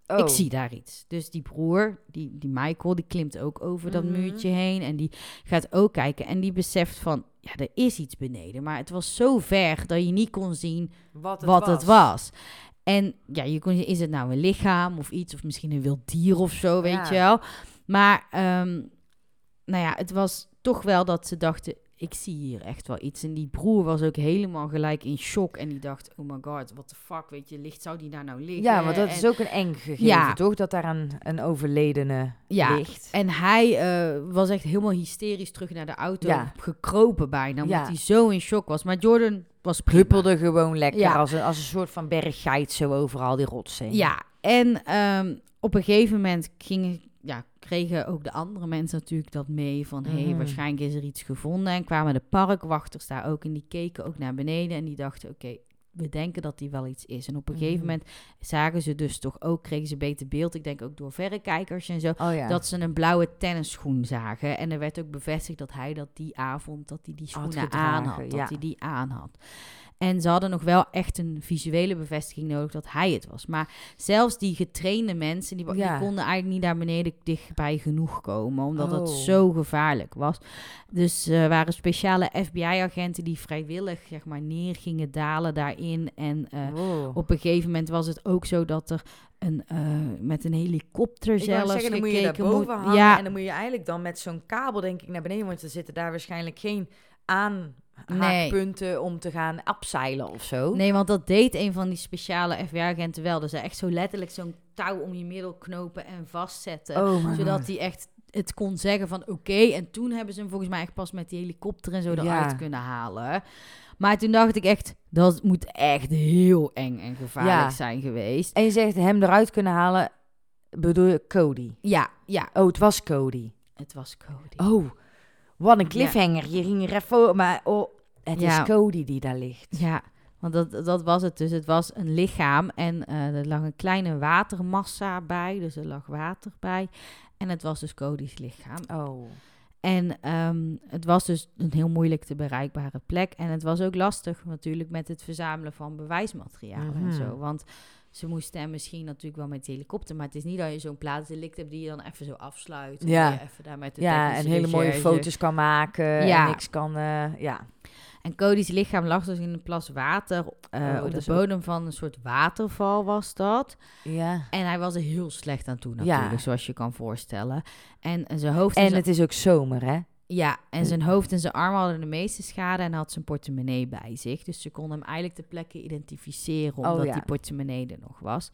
Oh. Ik zie daar iets. Dus die broer, die, die Michael, die klimt ook over dat Mhm. muurtje heen. En die gaat ook kijken. En die beseft van, ja, er is iets beneden. Maar het was zo ver dat je niet kon zien Wat het wat was. het was. En ja, je kon, is het nou een lichaam of iets, of misschien een wild dier of zo, weet Ja. je wel. Maar, ehm, nou ja, het was toch wel dat ze dachten, ik zie hier echt wel iets. En die broer was ook helemaal gelijk in shock. En die dacht, oh my god, what the fuck, weet je, ligt, zou die daar nou liggen? Ja, want dat En- is ook een eng gegeven, Ja. toch? Dat daar een, een overledene Ja, ligt. En hij eh, was echt helemaal hysterisch terug naar de auto Ja. gekropen bijna, omdat hij zo in shock was. Maar Jordan was. Huppelde gewoon lekker als, een, als een soort van berggeit zo overal die rotsen. Ja, en ehm, op een gegeven moment gingen, ja, kregen ook de andere mensen natuurlijk dat mee. Van, hé, hey, Mhm. waarschijnlijk is er iets gevonden. En kwamen de parkwachters daar ook en die keken ook naar beneden. En die dachten, oké, we denken dat die wel iets is. En op een gegeven Mhm. moment zagen ze dus toch ook, kregen ze beter beeld. Ik denk ook door verrekijkers en zo. Oh ja. Dat ze een blauwe tennisschoen zagen. En er werd ook bevestigd dat hij dat die avond, dat hij die Had schoenen aan had. Dat ja. hij die aan had. En ze hadden nog wel echt een visuele bevestiging nodig dat hij het was. Maar zelfs die getrainde mensen, die, die konden eigenlijk niet naar beneden dichtbij genoeg komen. Omdat het Oh. zo gevaarlijk was. Dus er waren speciale FBI-agenten die vrijwillig zeg maar, neer gingen dalen daarin. En eh, Wow. op een gegeven moment was het ook zo dat er een, eh, met een helikopter zelfs zeggen, dan moet je gekeken daar boven moet- hangen Ja, en dan moet je eigenlijk dan met zo'n kabel denk ik naar beneden, want er zitten daar waarschijnlijk geen aanhaakpunten om te gaan abseilen of zo. nee, want dat deed een van die speciale FBI-agenten wel. Dus echt zo letterlijk zo'n touw om je middel knopen en vastzetten. oh zodat hij echt het kon zeggen van oké. En toen hebben ze hem volgens mij echt pas met die helikopter en zo Ja. eruit kunnen halen. Maar toen dacht ik echt, dat moet echt heel eng en gevaarlijk Ja. zijn geweest. En je zegt hem eruit kunnen halen, bedoel je Cody? Ja, ja, Oh, het was Cody. het was Cody. Oh, wat een cliffhanger. Je ging er even maar oh, het is Cody die daar ligt. Ja, want dat, dat was het dus. Het was een lichaam en eh, er lag een kleine watermassa bij. Dus er lag water bij. En het was dus Cody's lichaam. Oh. En ehm, het was dus een heel moeilijk te bereikbare plek. En het was ook lastig natuurlijk met het verzamelen van bewijsmateriaal en Mhm. zo. Want ze moesten hem misschien natuurlijk wel met de helikopter. Maar het is niet dat je zo'n plaatsdelict hebt die je dan even zo afsluit. En Ja. je even daar met de Ja, en hele mooie foto's kan maken Ja. en niks kan, eh, ja. En Cody's lichaam lag dus in een plas water. eh, Oh, op de ook- bodem van een soort waterval was dat. Ja. En hij was er heel slecht aan toe Ja. natuurlijk, zoals je kan voorstellen. En, en zijn hoofd en, En het is ook zomer, hè? Ja, en zijn hoofd en zijn armen hadden de meeste schade en had zijn portemonnee bij zich. Dus ze konden hem eigenlijk ter plekke identificeren, Oh, omdat ja. die portemonnee er nog was.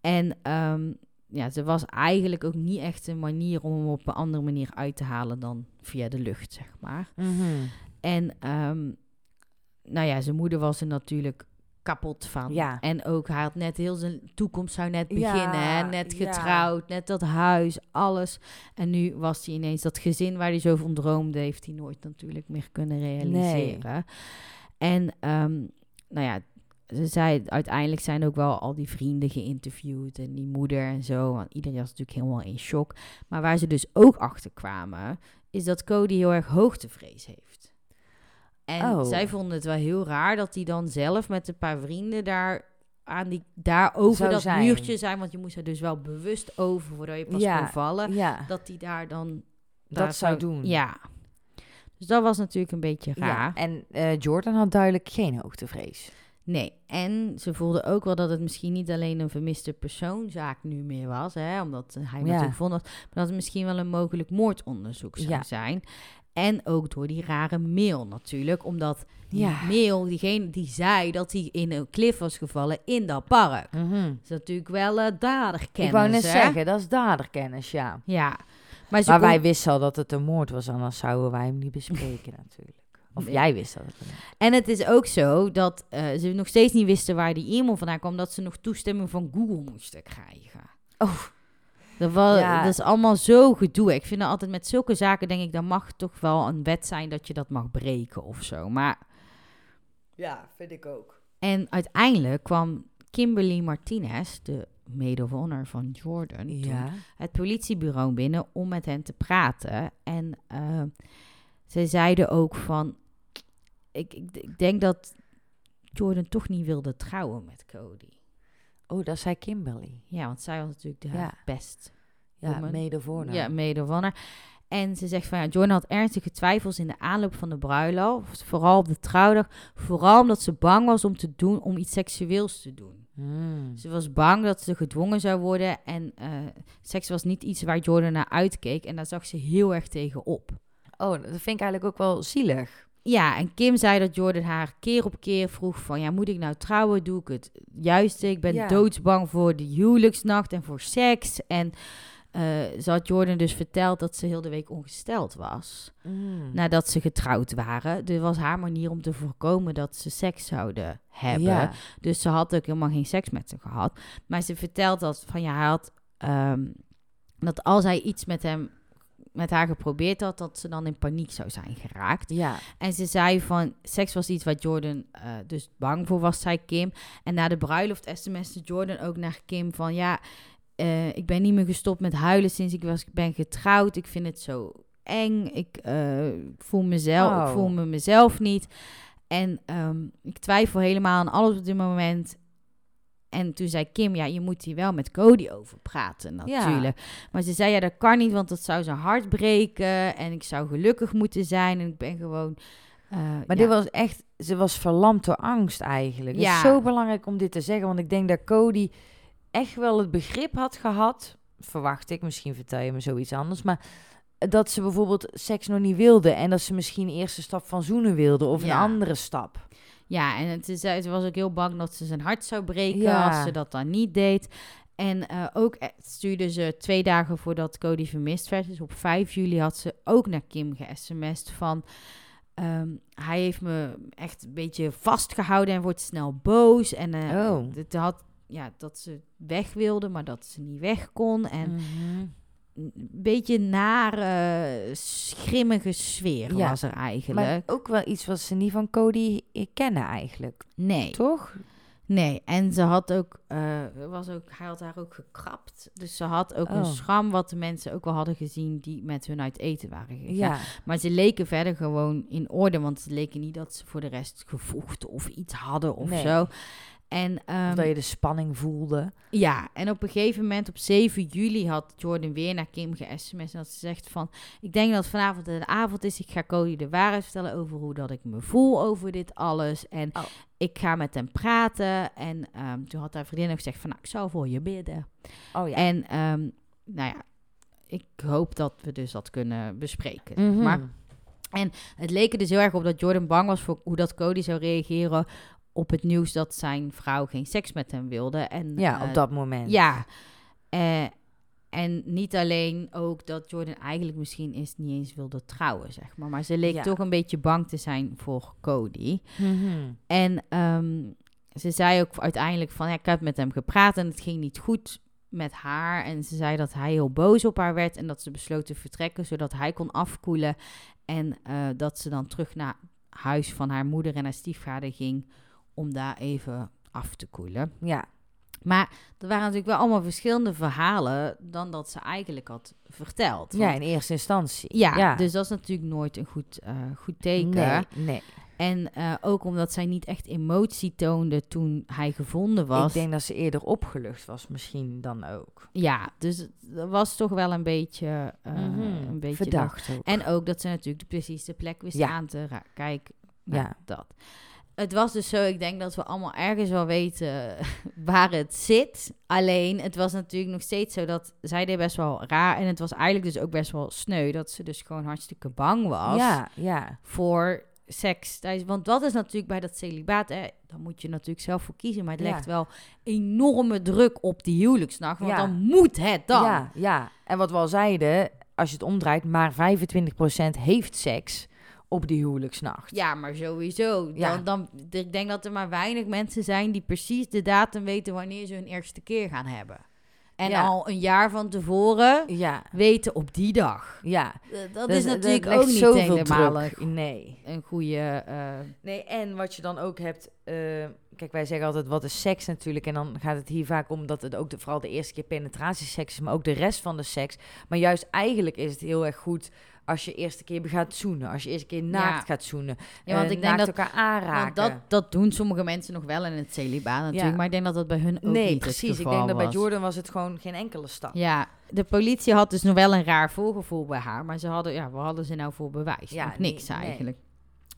En ehm, ja, er was eigenlijk ook niet echt een manier om hem op een andere manier uit te halen dan via de lucht, zeg maar. En ehm, nou ja, zijn moeder was er natuurlijk kapot van. Ja. En ook, hij had net heel zijn toekomst zou net Ja, beginnen. hè, net ja. getrouwd, net dat huis, alles. En nu was hij ineens dat gezin waar hij zo van droomde, heeft hij nooit natuurlijk meer kunnen realiseren. En ehm, nou ja, ze zei, uiteindelijk zijn ook wel al die vrienden geïnterviewd en die moeder en zo. Want iedereen was natuurlijk helemaal in shock. Maar waar ze dus ook achter kwamen, is dat Cody heel erg hoogtevrees heeft. En Oh. zij vonden het wel heel raar dat hij dan zelf met een paar vrienden daar aan die daar over Zou dat zijn. muurtje zijn, want je moest er dus wel bewust over voordat je pas Ja. kon vallen. Ja, Dat hij daar dan daar dat zou doen. Ja. Dus dat was natuurlijk een beetje raar. Ja, en eh, Jordan had duidelijk geen hoogtevrees. Nee, en ze voelde ook wel dat het misschien niet alleen een vermiste persoonzaak nu meer was, hè, omdat hij Ja. natuurlijk vond dat, maar dat het misschien wel een mogelijk moordonderzoek zou Ja. zijn. En ook door die rare mail natuurlijk, omdat die Ja. mail, diegene die zei dat hij in een klif was gevallen in dat park. Dat is natuurlijk wel eh daderkennis, Ik wou net hè? zeggen, dat is daderkennis, ja. Ja. Maar, ze Maar kon- wij wisten al dat het een moord was, anders zouden wij hem niet bespreken natuurlijk. Of Nee. jij wist dat het En het is ook zo dat eh, ze nog steeds niet wisten waar die e-mail vandaan kwam, dat ze nog toestemming van Google moesten krijgen. Oh. Dat, was, Ja. dat is allemaal zo gedoe. Ik vind dat altijd met zulke zaken, denk ik, dan mag toch wel een wet zijn dat je dat mag breken of zo. Maar, Ja, vind ik ook. en uiteindelijk kwam Kimberly Martinez, de maid of honor van Jordan, Ja. het politiebureau binnen om met hen te praten. En eh, ze zeiden ook van, ik, ik, ik denk dat Jordan toch niet wilde trouwen met Cody. Oh, dat zei Kimberly. Ja, want zij was natuurlijk de Ja. best. Ja, mede voor Ja, honor. En ze zegt van ja, Jordan had ernstige twijfels in de aanloop van de bruiloft. Vooral op de trouwdag. Vooral omdat ze bang was om te doen, om iets seksueels te doen. Hmm. Ze was bang dat ze gedwongen zou worden. En eh, seks was niet iets waar Jordan naar uitkeek. En daar zag ze heel erg tegen op. Oh, dat vind ik eigenlijk ook wel zielig. Ja, en Kim zei dat Jordan haar keer op keer vroeg van... ja, moet ik nou trouwen? Doe ik het juiste? Ik ben Ja. doodsbang voor de huwelijksnacht en voor seks. En eh, ze had Jordan dus verteld dat ze heel de week ongesteld was... Hmm. nadat ze getrouwd waren. Dit was haar manier om te voorkomen dat ze seks zouden hebben. Ja. Dus ze had ook helemaal geen seks met hem gehad. Maar ze vertelt dat van ja, hij had ehm, dat als hij iets met hem met haar geprobeerd had, dat ze dan in paniek zou zijn geraakt. Ja. En ze zei van, seks was iets wat Jordan eh, dus bang voor was, zei Kim. En na de bruiloft sms'te Jordan ook naar Kim van, ja, eh, ik ben niet meer gestopt met huilen sinds ik was, ben getrouwd. Ik vind het zo eng. Ik eh, voel mezelf, Oh. ik voel me mezelf niet. En ehm, ik twijfel helemaal aan alles op dit moment. En toen zei Kim, ja, je moet hier wel met Cody over praten Ja. natuurlijk. Maar ze zei, ja, dat kan niet, want dat zou zijn hart breken. En ik zou gelukkig moeten zijn. En ik ben gewoon... eh, Maar ja. dit was echt, ze was verlamd door angst eigenlijk. Het Ja. is zo belangrijk om dit te zeggen, want ik denk dat Cody echt wel het begrip had gehad, verwacht ik, misschien vertel je me zoiets anders, maar dat ze bijvoorbeeld seks nog niet wilde en dat ze misschien eerst een stap van zoenen wilde of Ja. een andere stap. Ja, en het is, ze was ook heel bang dat ze zijn hart zou breken Ja. als ze dat dan niet deed. En eh, ook eh, stuurde ze twee dagen voordat Cody vermist werd, dus op 5 juli had ze ook naar Kim ge-sms'd van... ehm, hij heeft me echt een beetje vastgehouden en wordt snel boos. En eh, Oh. het had, ja, dat ze weg wilde, maar dat ze niet weg kon. En Mhm. Beetje nare, schimmige sfeer Ja, was er eigenlijk. Maar ook wel iets wat ze niet van Cody kennen eigenlijk, nee. toch? Nee, en ze had ook, eh, was ook, hij had haar ook gekrapt. Dus ze had ook een Oh. schram wat de mensen ook wel hadden gezien die met hun uit eten waren gegaan. Ja. Maar ze leken verder gewoon in orde, want ze leken niet dat ze voor de rest gevochten of iets hadden of Nee. zo. En, ehm, dat je de spanning voelde. ja, en op een gegeven moment op 7 juli had Jordan weer naar Kim ge-sms en dat ze zegt van, ik denk dat vanavond de avond is, ik ga Cody de waarheid vertellen over hoe dat ik me voel over dit alles en Oh. ik ga met hem praten en ehm, toen had haar vriendin ook gezegd van, nou, ik zal voor je bidden. Oh ja. En ehm, nou ja, ik hoop dat we dus dat kunnen bespreken. Mhm. Maar het leek er dus heel erg op dat Jordan bang was voor hoe dat Cody zou reageren op het nieuws dat zijn vrouw geen seks met hem wilde. En, ja, eh, op dat moment. Ja. Eh, en niet alleen ook dat Jordan eigenlijk misschien eens niet eens wilde trouwen, zeg maar. Maar ze leek Ja. toch een beetje bang te zijn voor Cody. Mhm. En ehm, ze zei ook uiteindelijk van, ja, ik heb met hem gepraat en het ging niet goed met haar. En ze zei dat hij heel boos op haar werd en dat ze besloot te vertrekken, zodat hij kon afkoelen. En eh, dat ze dan terug naar huis van haar moeder en haar stiefvader ging om daar even af te koelen. Ja. Maar er waren natuurlijk wel allemaal verschillende verhalen dan dat ze eigenlijk had verteld. ja, in eerste instantie. ja, dus dat is natuurlijk nooit een goed, eh, goed teken. Nee, nee. En eh, ook omdat zij niet echt emotie toonde toen hij gevonden was. Ik denk dat ze eerder opgelucht was misschien dan ook. Ja, dus dat was toch wel een beetje, eh, Mhm. een beetje. Verdacht ook. En ook dat ze natuurlijk de, precies de plek wist Ja. aan te raken. Kijk, nou, Ja. dat. Het was dus zo, ik denk dat we allemaal ergens wel weten waar het zit. Alleen, het was natuurlijk nog steeds zo dat zij deed best wel raar. En het was eigenlijk dus ook best wel sneu dat ze dus gewoon hartstikke bang was ja, ja. voor seks. Want dat is natuurlijk bij dat celibaat, hè, dan moet je natuurlijk zelf voor kiezen. Maar het Ja. legt wel enorme druk op die huwelijksnacht. Want Ja. dan moet het dan. Ja, ja. En wat we al zeiden, als je het omdraait, maar 25% heeft seks op die huwelijksnacht. Ja, maar sowieso. Dan, Ja. dan, ik denk dat er maar weinig mensen zijn die precies de datum weten wanneer ze hun eerste keer gaan hebben. En Ja. al een jaar van tevoren Ja, weten op die dag. ja. Dat Dus is natuurlijk ook niet zoveel helemaal Nee. een goede... eh, Nee, en wat je dan ook hebt... eh, kijk, wij zeggen altijd, wat is seks natuurlijk? En dan gaat het hier vaak om dat het ook de, vooral de eerste keer penetratieseks is... maar ook de rest van de seks. Maar juist eigenlijk is het heel erg goed... als je eerste keer gaat zoenen. Als je eerste keer naakt Ja. gaat zoenen. Ja, want eh, ik denk dat- elkaar aanraken. want dat, dat doen sommige mensen nog wel in het celibaat natuurlijk. Ja. Maar ik denk dat dat bij hun ook nee, niet precies. het Ik geval denk dat bij. Jordan was het gewoon geen enkele stap. Ja, de politie had dus nog wel een raar voorgevoel bij haar. Maar ze hadden, ja, wat hadden ze nou voor bewijs? Ja, nog niks nee, nee. eigenlijk.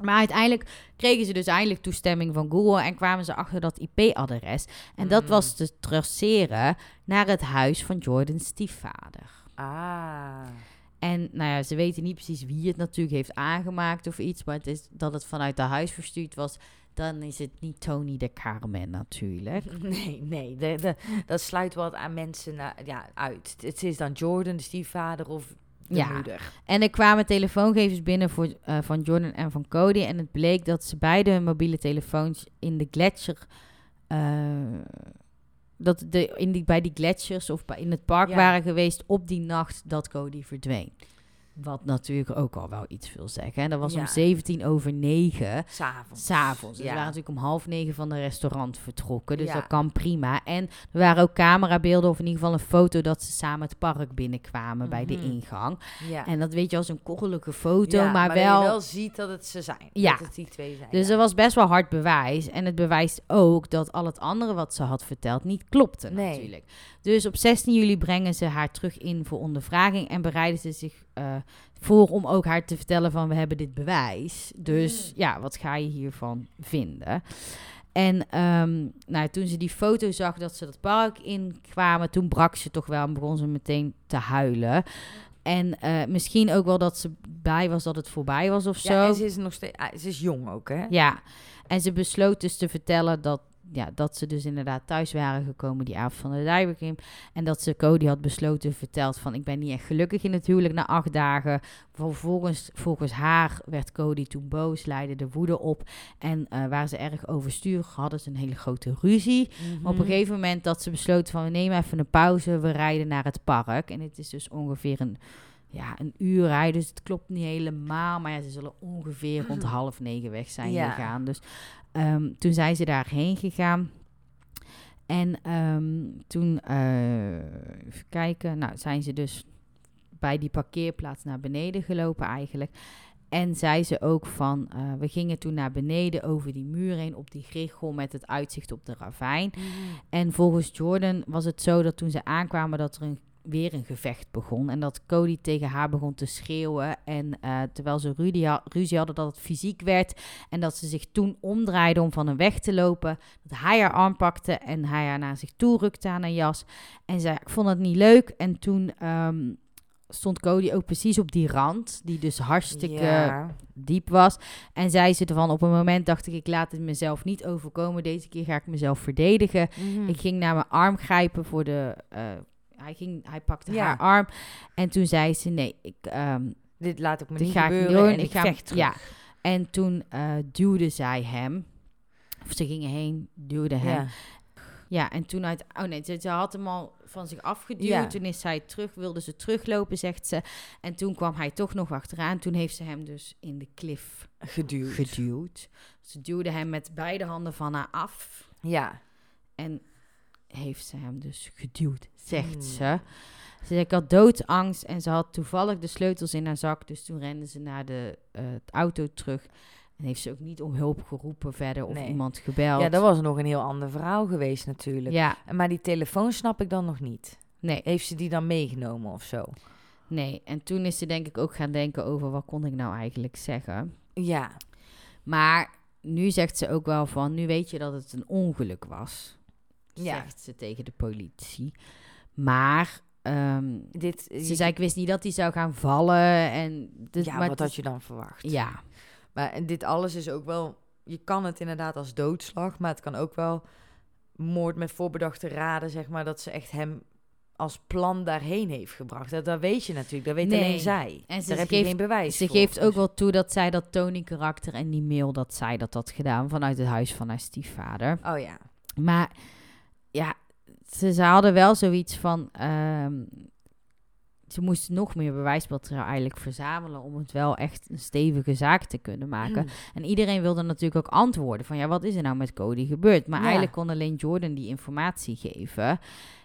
Maar uiteindelijk kregen ze dus eindelijk toestemming van Google en kwamen ze achter dat IP-adres. En dat Mm. was te traceren naar het huis van Jordan's stiefvader. Ah. En nou ja, ze weten niet precies wie het natuurlijk heeft aangemaakt of iets, maar het is dat het vanuit de huis verstuurd was. Dan is het niet Tony de Carmen natuurlijk. Nee, nee. De, de, dat sluit wat aan mensen na- ja, uit. Het is dan Jordan, de stiefvader of de Ja. moeder. En er kwamen telefoongevers binnen voor, eh, van Jordan en van Cody. En het bleek dat ze beide hun mobiele telefoons in de gletsjer. eh, dat de, in die, bij die gletsjers of bij, in het park Ja. waren geweest op die nacht dat Cody verdween. Wat natuurlijk ook al wel iets wil zeggen. En dat was om Ja. 17 over 9. S'avonds. S'avonds. Dus Ja. we waren natuurlijk om half negen van het restaurant vertrokken. Dus Ja. dat kan prima. En er waren ook camerabeelden, of in ieder geval een foto dat ze samen het park binnenkwamen bij de Mhm. ingang. Ja. En dat weet je als een korrelige foto, maar, wel. je wel ziet dat het ze zijn. Ja. Dat het die twee zijn. Dus er was best wel hard bewijs. En het bewijst ook dat al het andere wat ze had verteld niet klopte Nee. natuurlijk. Dus op 16 juli brengen ze haar terug in voor ondervraging. En bereiden ze zich eh, voor om ook haar te vertellen van we hebben dit bewijs. Dus Mm. ja, wat ga je hiervan vinden? En ehm, nou, toen ze die foto zag dat ze dat park inkwamen, toen brak ze toch wel en begon ze meteen te huilen. En eh, misschien ook wel dat ze blij was dat het voorbij was of zo. Ja, en ze is nog steeds... ah, ze is jong ook, hè? Ja, en ze besloot dus te vertellen dat, ja, dat ze dus inderdaad thuis waren gekomen die avond van de Dijbergrim. En dat ze Cody had besloten verteld van ik ben niet echt gelukkig in het huwelijk na acht dagen. Vervolgens, volgens haar werd Cody toen boos, leidde de woede op. En eh, waar ze erg overstuur hadden ze een hele grote ruzie. Maar op een gegeven moment dat ze besloten van we nemen even een pauze, we rijden naar het park. En het is dus ongeveer een, ja, een uur rijden, dus het klopt niet helemaal. Maar ja, ze zullen ongeveer rond half negen weg zijn Ja. gegaan. Dus ehm, toen zijn ze daarheen gegaan. En ehm, toen, eh, even kijken, nou zijn ze dus bij die parkeerplaats naar beneden gelopen eigenlijk. En zei ze ook van, eh, we gingen toen naar beneden over die muur heen op die grichel met het uitzicht op de ravijn. Mhm. En volgens Jordan was het zo dat toen ze aankwamen dat er een, weer een gevecht begon. En dat Cody tegen haar begon te schreeuwen. En eh, terwijl ze ruzie, ha- ruzie hadden dat het fysiek werd. En dat ze zich toen omdraaide om van hem weg te lopen. Dat hij haar arm pakte en hij haar naar zich toe rukte aan een jas. En zei, ik vond het niet leuk. En toen ehm, stond Cody ook precies op die rand. Die dus hartstikke Ja. diep was. En zei ze ervan, op een moment dacht ik, ik laat het mezelf niet overkomen. Deze keer ga ik mezelf verdedigen. Mhm. Ik ging naar mijn arm grijpen voor de... eh, hij, ging, hij pakte Ja. haar arm. En toen zei ze, nee, ik, ehm, Dit laat ik me niet ga ik gebeuren doen. en ik ga, vecht terug. Ja. En toen eh, duwde zij hem. Of ze gingen heen, duwde hem. Ja, Ja. en toen uit... Oh nee, ze, ze had hem al van zich afgeduwd. Ja. Toen is zij terug, wilde ze teruglopen, zegt ze. En toen kwam hij toch nog achteraan. Toen heeft ze hem dus in de klif Geduwd. geduwd. Ze duwde hem met beide handen van haar af. Ja. En heeft ze hem dus geduwd, zegt Hmm. ze. Ze zei, ik had doodsangst en ze had toevallig de sleutels in haar zak. Dus toen rende ze naar de eh, auto terug. En heeft ze ook niet om hulp geroepen verder of Nee. iemand gebeld. Ja, dat was nog een heel ander verhaal geweest natuurlijk. Ja, Maar die telefoon snap ik dan nog niet. nee, Heeft ze die dan meegenomen of zo? nee. En toen is ze denk ik ook gaan denken over wat kon ik nou eigenlijk zeggen. Ja, Maar nu zegt ze ook wel van, nu weet je dat het een ongeluk was. Ja. Zegt ze tegen de politie. Maar ehm, dit... ze zei, ik wist niet dat hij zou gaan vallen. En ja, maar wat had je dan verwacht? Ja, Maar en dit alles is ook wel... Je kan het inderdaad als doodslag, maar het kan ook wel moord met voorbedachte raden, zeg maar, dat ze echt hem als plan daarheen heeft gebracht. Dat, dat weet je natuurlijk, dat weet Nee. alleen zij. En ze Daar heb geeft- je geen bewijs Ze voor. geeft ook Dus- wel toe dat zij dat Tony-karakter en die mail dat zij dat had gedaan vanuit het huis van haar stiefvader. Oh ja. Maar ja, ze, ze hadden wel zoiets van. ehm, ze moesten nog meer bewijsmateriaal eigenlijk verzamelen om het wel echt een stevige zaak te kunnen maken. Mm. En iedereen wilde natuurlijk ook antwoorden van ja, wat is er nou met Cody gebeurd? Maar Ja. eigenlijk kon alleen Jordan die informatie geven.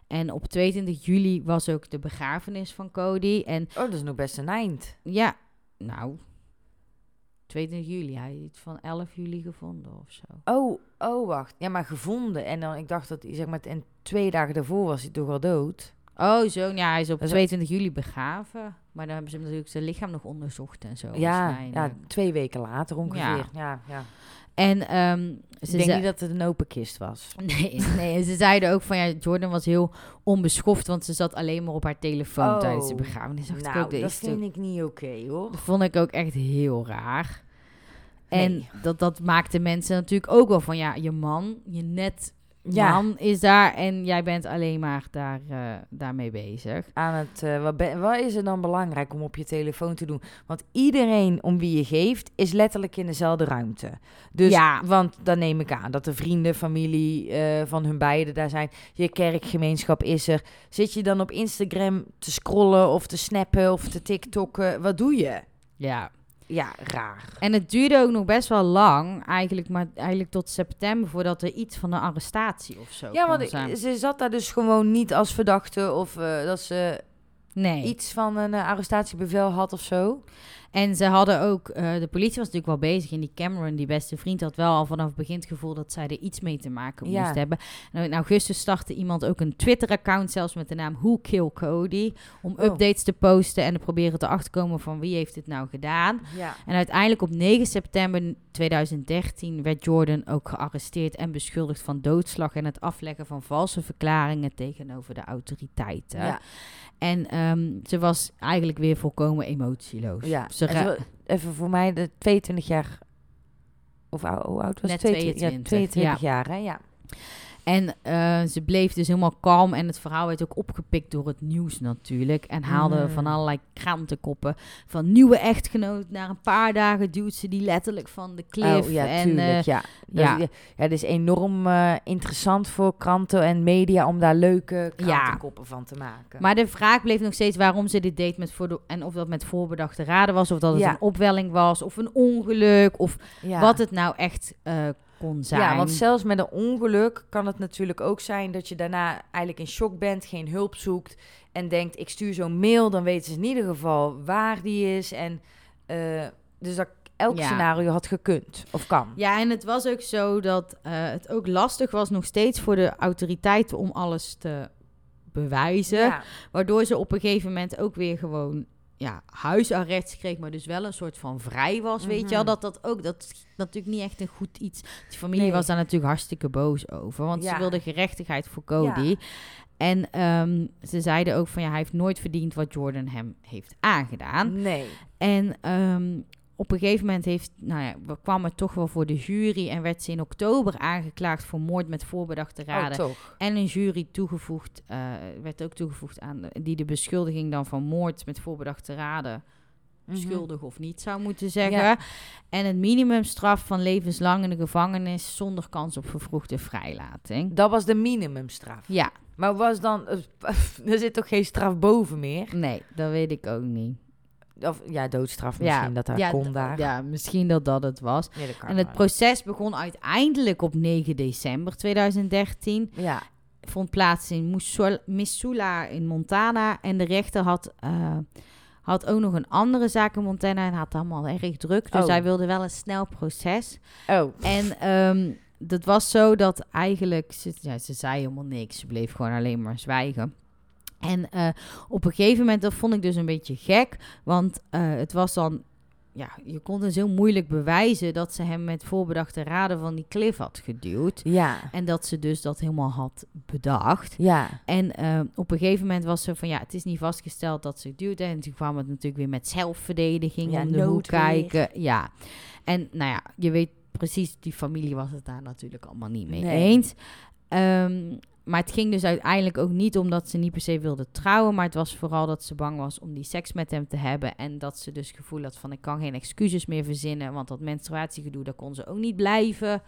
En op 22 juli was ook de begrafenis van Cody. En Oh, dat is nog best een eind. ja, nou, 22 juli. Hij is van 11 juli gevonden of zo. Oh, oh, wacht. Ja, maar gevonden. En dan, ik dacht dat hij, zeg maar, en twee dagen daarvoor was hij toch al dood. Oh, zo. Ja, hij is op Dat is- 22 juli begraven. Maar dan hebben ze natuurlijk zijn lichaam nog onderzocht en zo. ja, ja, twee weken later ongeveer. Ja. Ja, ja. En ehm, ze Ik denk niet dat het een open kist was. Nee, nee, ze zeiden ook van ja, Jordan was heel onbeschoft, want ze zat alleen maar op haar telefoon Oh. tijdens de begrafenis. Dacht ik Nou, ook, dat toch- vind ik niet oké, hoor. Dat vond ik ook echt heel raar. En Nee. dat, dat maakte mensen natuurlijk ook wel van ja, je man, je net Ja. man is daar en jij bent alleen maar daar, eh, daarmee bezig. Aan het, eh, wat, ben- wat is er dan belangrijk om op je telefoon te doen? Want iedereen om wie je geeft is letterlijk in dezelfde ruimte. Dus, Ja. want dan neem ik aan dat de vrienden, familie eh, van hun beiden daar zijn. Je kerkgemeenschap is er. Zit je dan op Instagram te scrollen of te snappen of te tiktokken? Wat doe je? Ja. Ja, raar. En het duurde ook nog best wel lang, eigenlijk, maar eigenlijk tot september voordat er iets van een arrestatie of zo Ja, want zijn. ze zat daar dus gewoon niet als verdachte of eh, dat ze Nee. iets van een eh, arrestatiebevel had of zo. En ze hadden ook, eh, de politie was natuurlijk wel bezig. En die Cameron, die beste vriend, had wel al vanaf het begin het gevoel dat zij er iets mee te maken Ja. moest hebben. En in augustus startte iemand ook een Twitter-account, zelfs met de naam Who Kill Cody. Om Oh. updates te posten en te proberen te achterkomen van wie heeft dit nou gedaan. Ja. En uiteindelijk op 9 september 2013 werd Jordan ook gearresteerd en beschuldigd van doodslag en het afleggen van valse verklaringen tegenover de autoriteiten. Ja. En ehm, ze was eigenlijk weer volkomen emotieloos. Ja, Ze ra- even voor mij de 22 jaar. Of hoe oud was Net het? 22, 22, Ja, 22 ja. jaar, hè? Ja. En eh, ze bleef dus helemaal kalm. En het verhaal werd ook opgepikt door het nieuws natuurlijk. En haalde Mm. van allerlei krantenkoppen. Van nieuwe echtgenoot. Na een paar dagen duwt ze die letterlijk van de cliff. Oh, ja, en, tuurlijk, ja. Dat ja. is, ja, het is enorm eh, interessant voor kranten en media om daar leuke Ja. krantenkoppen van te maken. Maar de vraag bleef nog steeds waarom ze dit deed met voor en of dat met voorbedachte raden was, of dat het Ja. een opwelling was, of een ongeluk, of wat het nou echt eh, kon zijn. Ja, want zelfs met een ongeluk kan het natuurlijk ook zijn dat je daarna eigenlijk in shock bent, geen hulp zoekt en denkt: ik stuur zo'n mail, dan weten ze in ieder geval waar die is. En eh, dus dat elk Ja. scenario had gekund of kan. Ja, en het was ook zo dat eh, het ook lastig was nog steeds voor de autoriteiten om alles te bewijzen. Ja. Waardoor ze op een gegeven moment ook weer gewoon ja, huisarrest kreeg, maar dus wel een soort van vrij was, weet je wel. Mhm. Dat dat ook, dat is natuurlijk niet echt een goed iets. Die familie Nee. was daar natuurlijk hartstikke boos over, want ze wilde gerechtigheid voor Cody. Ja. En ehm, ze zeiden ook van ja, hij heeft nooit verdiend wat Jordan hem heeft aangedaan. Nee. En ehm, op een gegeven moment heeft, nou ja, we kwam het toch wel voor de jury en werd ze in oktober aangeklaagd voor moord met voorbedachte Oh, raden. toch. en een jury toegevoegd, eh, werd ook toegevoegd aan de- die de beschuldiging dan van moord met voorbedachte raden Mhm. schuldig of niet zou moeten zeggen. Ja. En het minimumstraf van levenslang in de gevangenis zonder kans op vervroegde vrijlating. Dat was de minimumstraf. Ja, Maar was dan... er zit toch geen straf boven meer? nee, dat weet ik ook niet. Of ja, doodstraf misschien, dat dat ja, kon daar. Ja, misschien dat dat het was. Dat En het wel. proces begon uiteindelijk op 9 december 2013. Ja, Vond plaats in Missoula- Missoula in Montana. En de rechter had, eh, had ook nog een andere zaak in Montana en had allemaal erg druk. Dus Oh. hij wilde wel een snel proces. Oh. En ehm, dat was zo dat eigenlijk, ze, ja, ze zei helemaal niks. Ze bleef gewoon alleen maar zwijgen. En eh, op een gegeven moment, dat vond ik dus een beetje gek. Want eh, het was dan, ja, je kon dus heel moeilijk bewijzen dat ze hem met voorbedachte raden van die cliff had geduwd. Ja. En dat ze dus dat helemaal had bedacht. Ja. En eh, op een gegeven moment was ze van ja, het is niet vastgesteld dat ze duwde. En toen kwam het natuurlijk weer met zelfverdediging Ja, om de hoek kijken. Ja. En nou ja, je weet precies, die familie was het daar natuurlijk allemaal niet mee Nee. eens. Ehm, maar het ging dus uiteindelijk ook niet omdat ze niet per se wilde trouwen. Maar het was vooral dat ze bang was om die seks met hem te hebben. En dat ze dus het gevoel had van ik kan geen excuses meer verzinnen. Want dat menstruatiegedoe, daar kon ze ook niet blijven.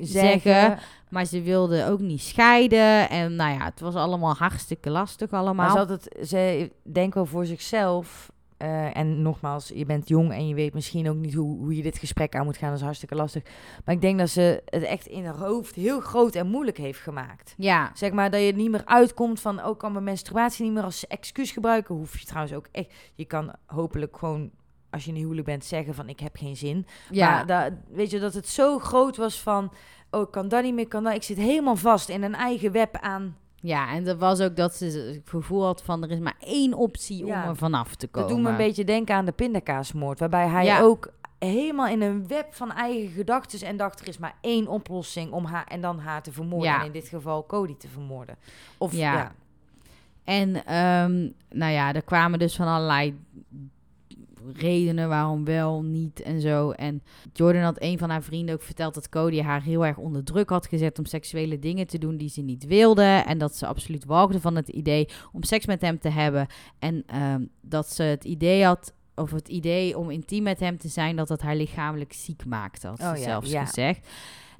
Zeggen. Maar ze wilde ook niet scheiden. En nou ja, het was allemaal hartstikke lastig Maar allemaal. ze, had het, ze denkt wel voor zichzelf. Eh, en nogmaals, je bent jong en je weet misschien ook niet hoe, hoe je dit gesprek aan moet gaan. Dat is hartstikke lastig. Maar ik denk dat ze het echt in haar hoofd heel groot en moeilijk heeft gemaakt. Ja, Zeg maar dat je niet meer uitkomt van, ook kan mijn menstruatie niet meer als excuus gebruiken. Hoef je trouwens ook echt, je kan hopelijk gewoon, als je in een huwelijk bent, zeggen van ik heb geen zin. ja. Maar da- weet je, dat het zo groot was van, oh ik kan dat niet meer, kan dat. Ik zit helemaal vast in een eigen web aan. Ja, en dat was ook dat ze het gevoel had van er is maar één optie Ja. om er vanaf te komen. Dat doet me een beetje denken aan de pindakaasmoord, waarbij hij Ja. ook helemaal in een web van eigen gedachten en dacht er is maar één oplossing om haar en dan haar te vermoorden. Ja. En in dit geval Cody te vermoorden. Of Ja. ja, En ehm, nou ja, er kwamen dus van allerlei redenen waarom wel, niet en zo. En Jordan had een van haar vrienden ook verteld dat Cody haar heel erg onder druk had gezet om seksuele dingen te doen die ze niet wilde. En dat ze absoluut walgde van het idee om seks met hem te hebben. En ehm, dat ze het idee had, of het idee om intiem met hem te zijn, dat dat haar lichamelijk ziek maakte, had ze Oh ja, zelfs ja. gezegd.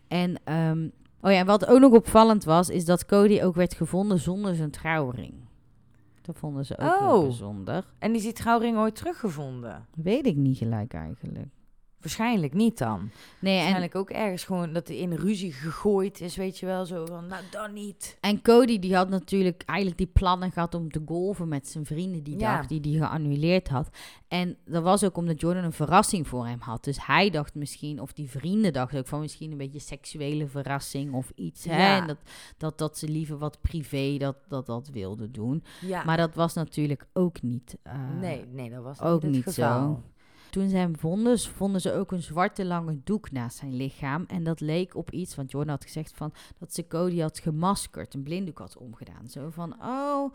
En, ehm, oh ja, en wat ook nog opvallend was, is dat Cody ook werd gevonden zonder zijn trouwring. Dat vonden ze ook heel Oh. bijzonder. En is die trouwring ooit teruggevonden? Weet ik niet gelijk eigenlijk. Waarschijnlijk niet dan. Nee, en, Waarschijnlijk ook ergens gewoon dat hij in ruzie gegooid is, weet je wel. Zo van, nou dan niet. en Cody die had natuurlijk eigenlijk die plannen gehad om te golven met zijn vrienden die Ja. dag, die die geannuleerd had. En dat was ook omdat Jordan een verrassing voor hem had. Dus hij dacht misschien, of die vrienden dachten ook van misschien een beetje seksuele verrassing of iets. Hè? En dat, dat, dat ze liever wat privé dat, dat, dat wilde doen. Ja. Maar dat was natuurlijk ook niet. eh, nee, nee, dat was ook niet, het niet geval. zo. Toen ze hem vonden, vonden ze ook een zwarte lange doek naast zijn lichaam. En dat leek op iets, want Jordan had gezegd van, dat ze Cody had gemaskerd, een blinddoek had omgedaan. Zo van, oh,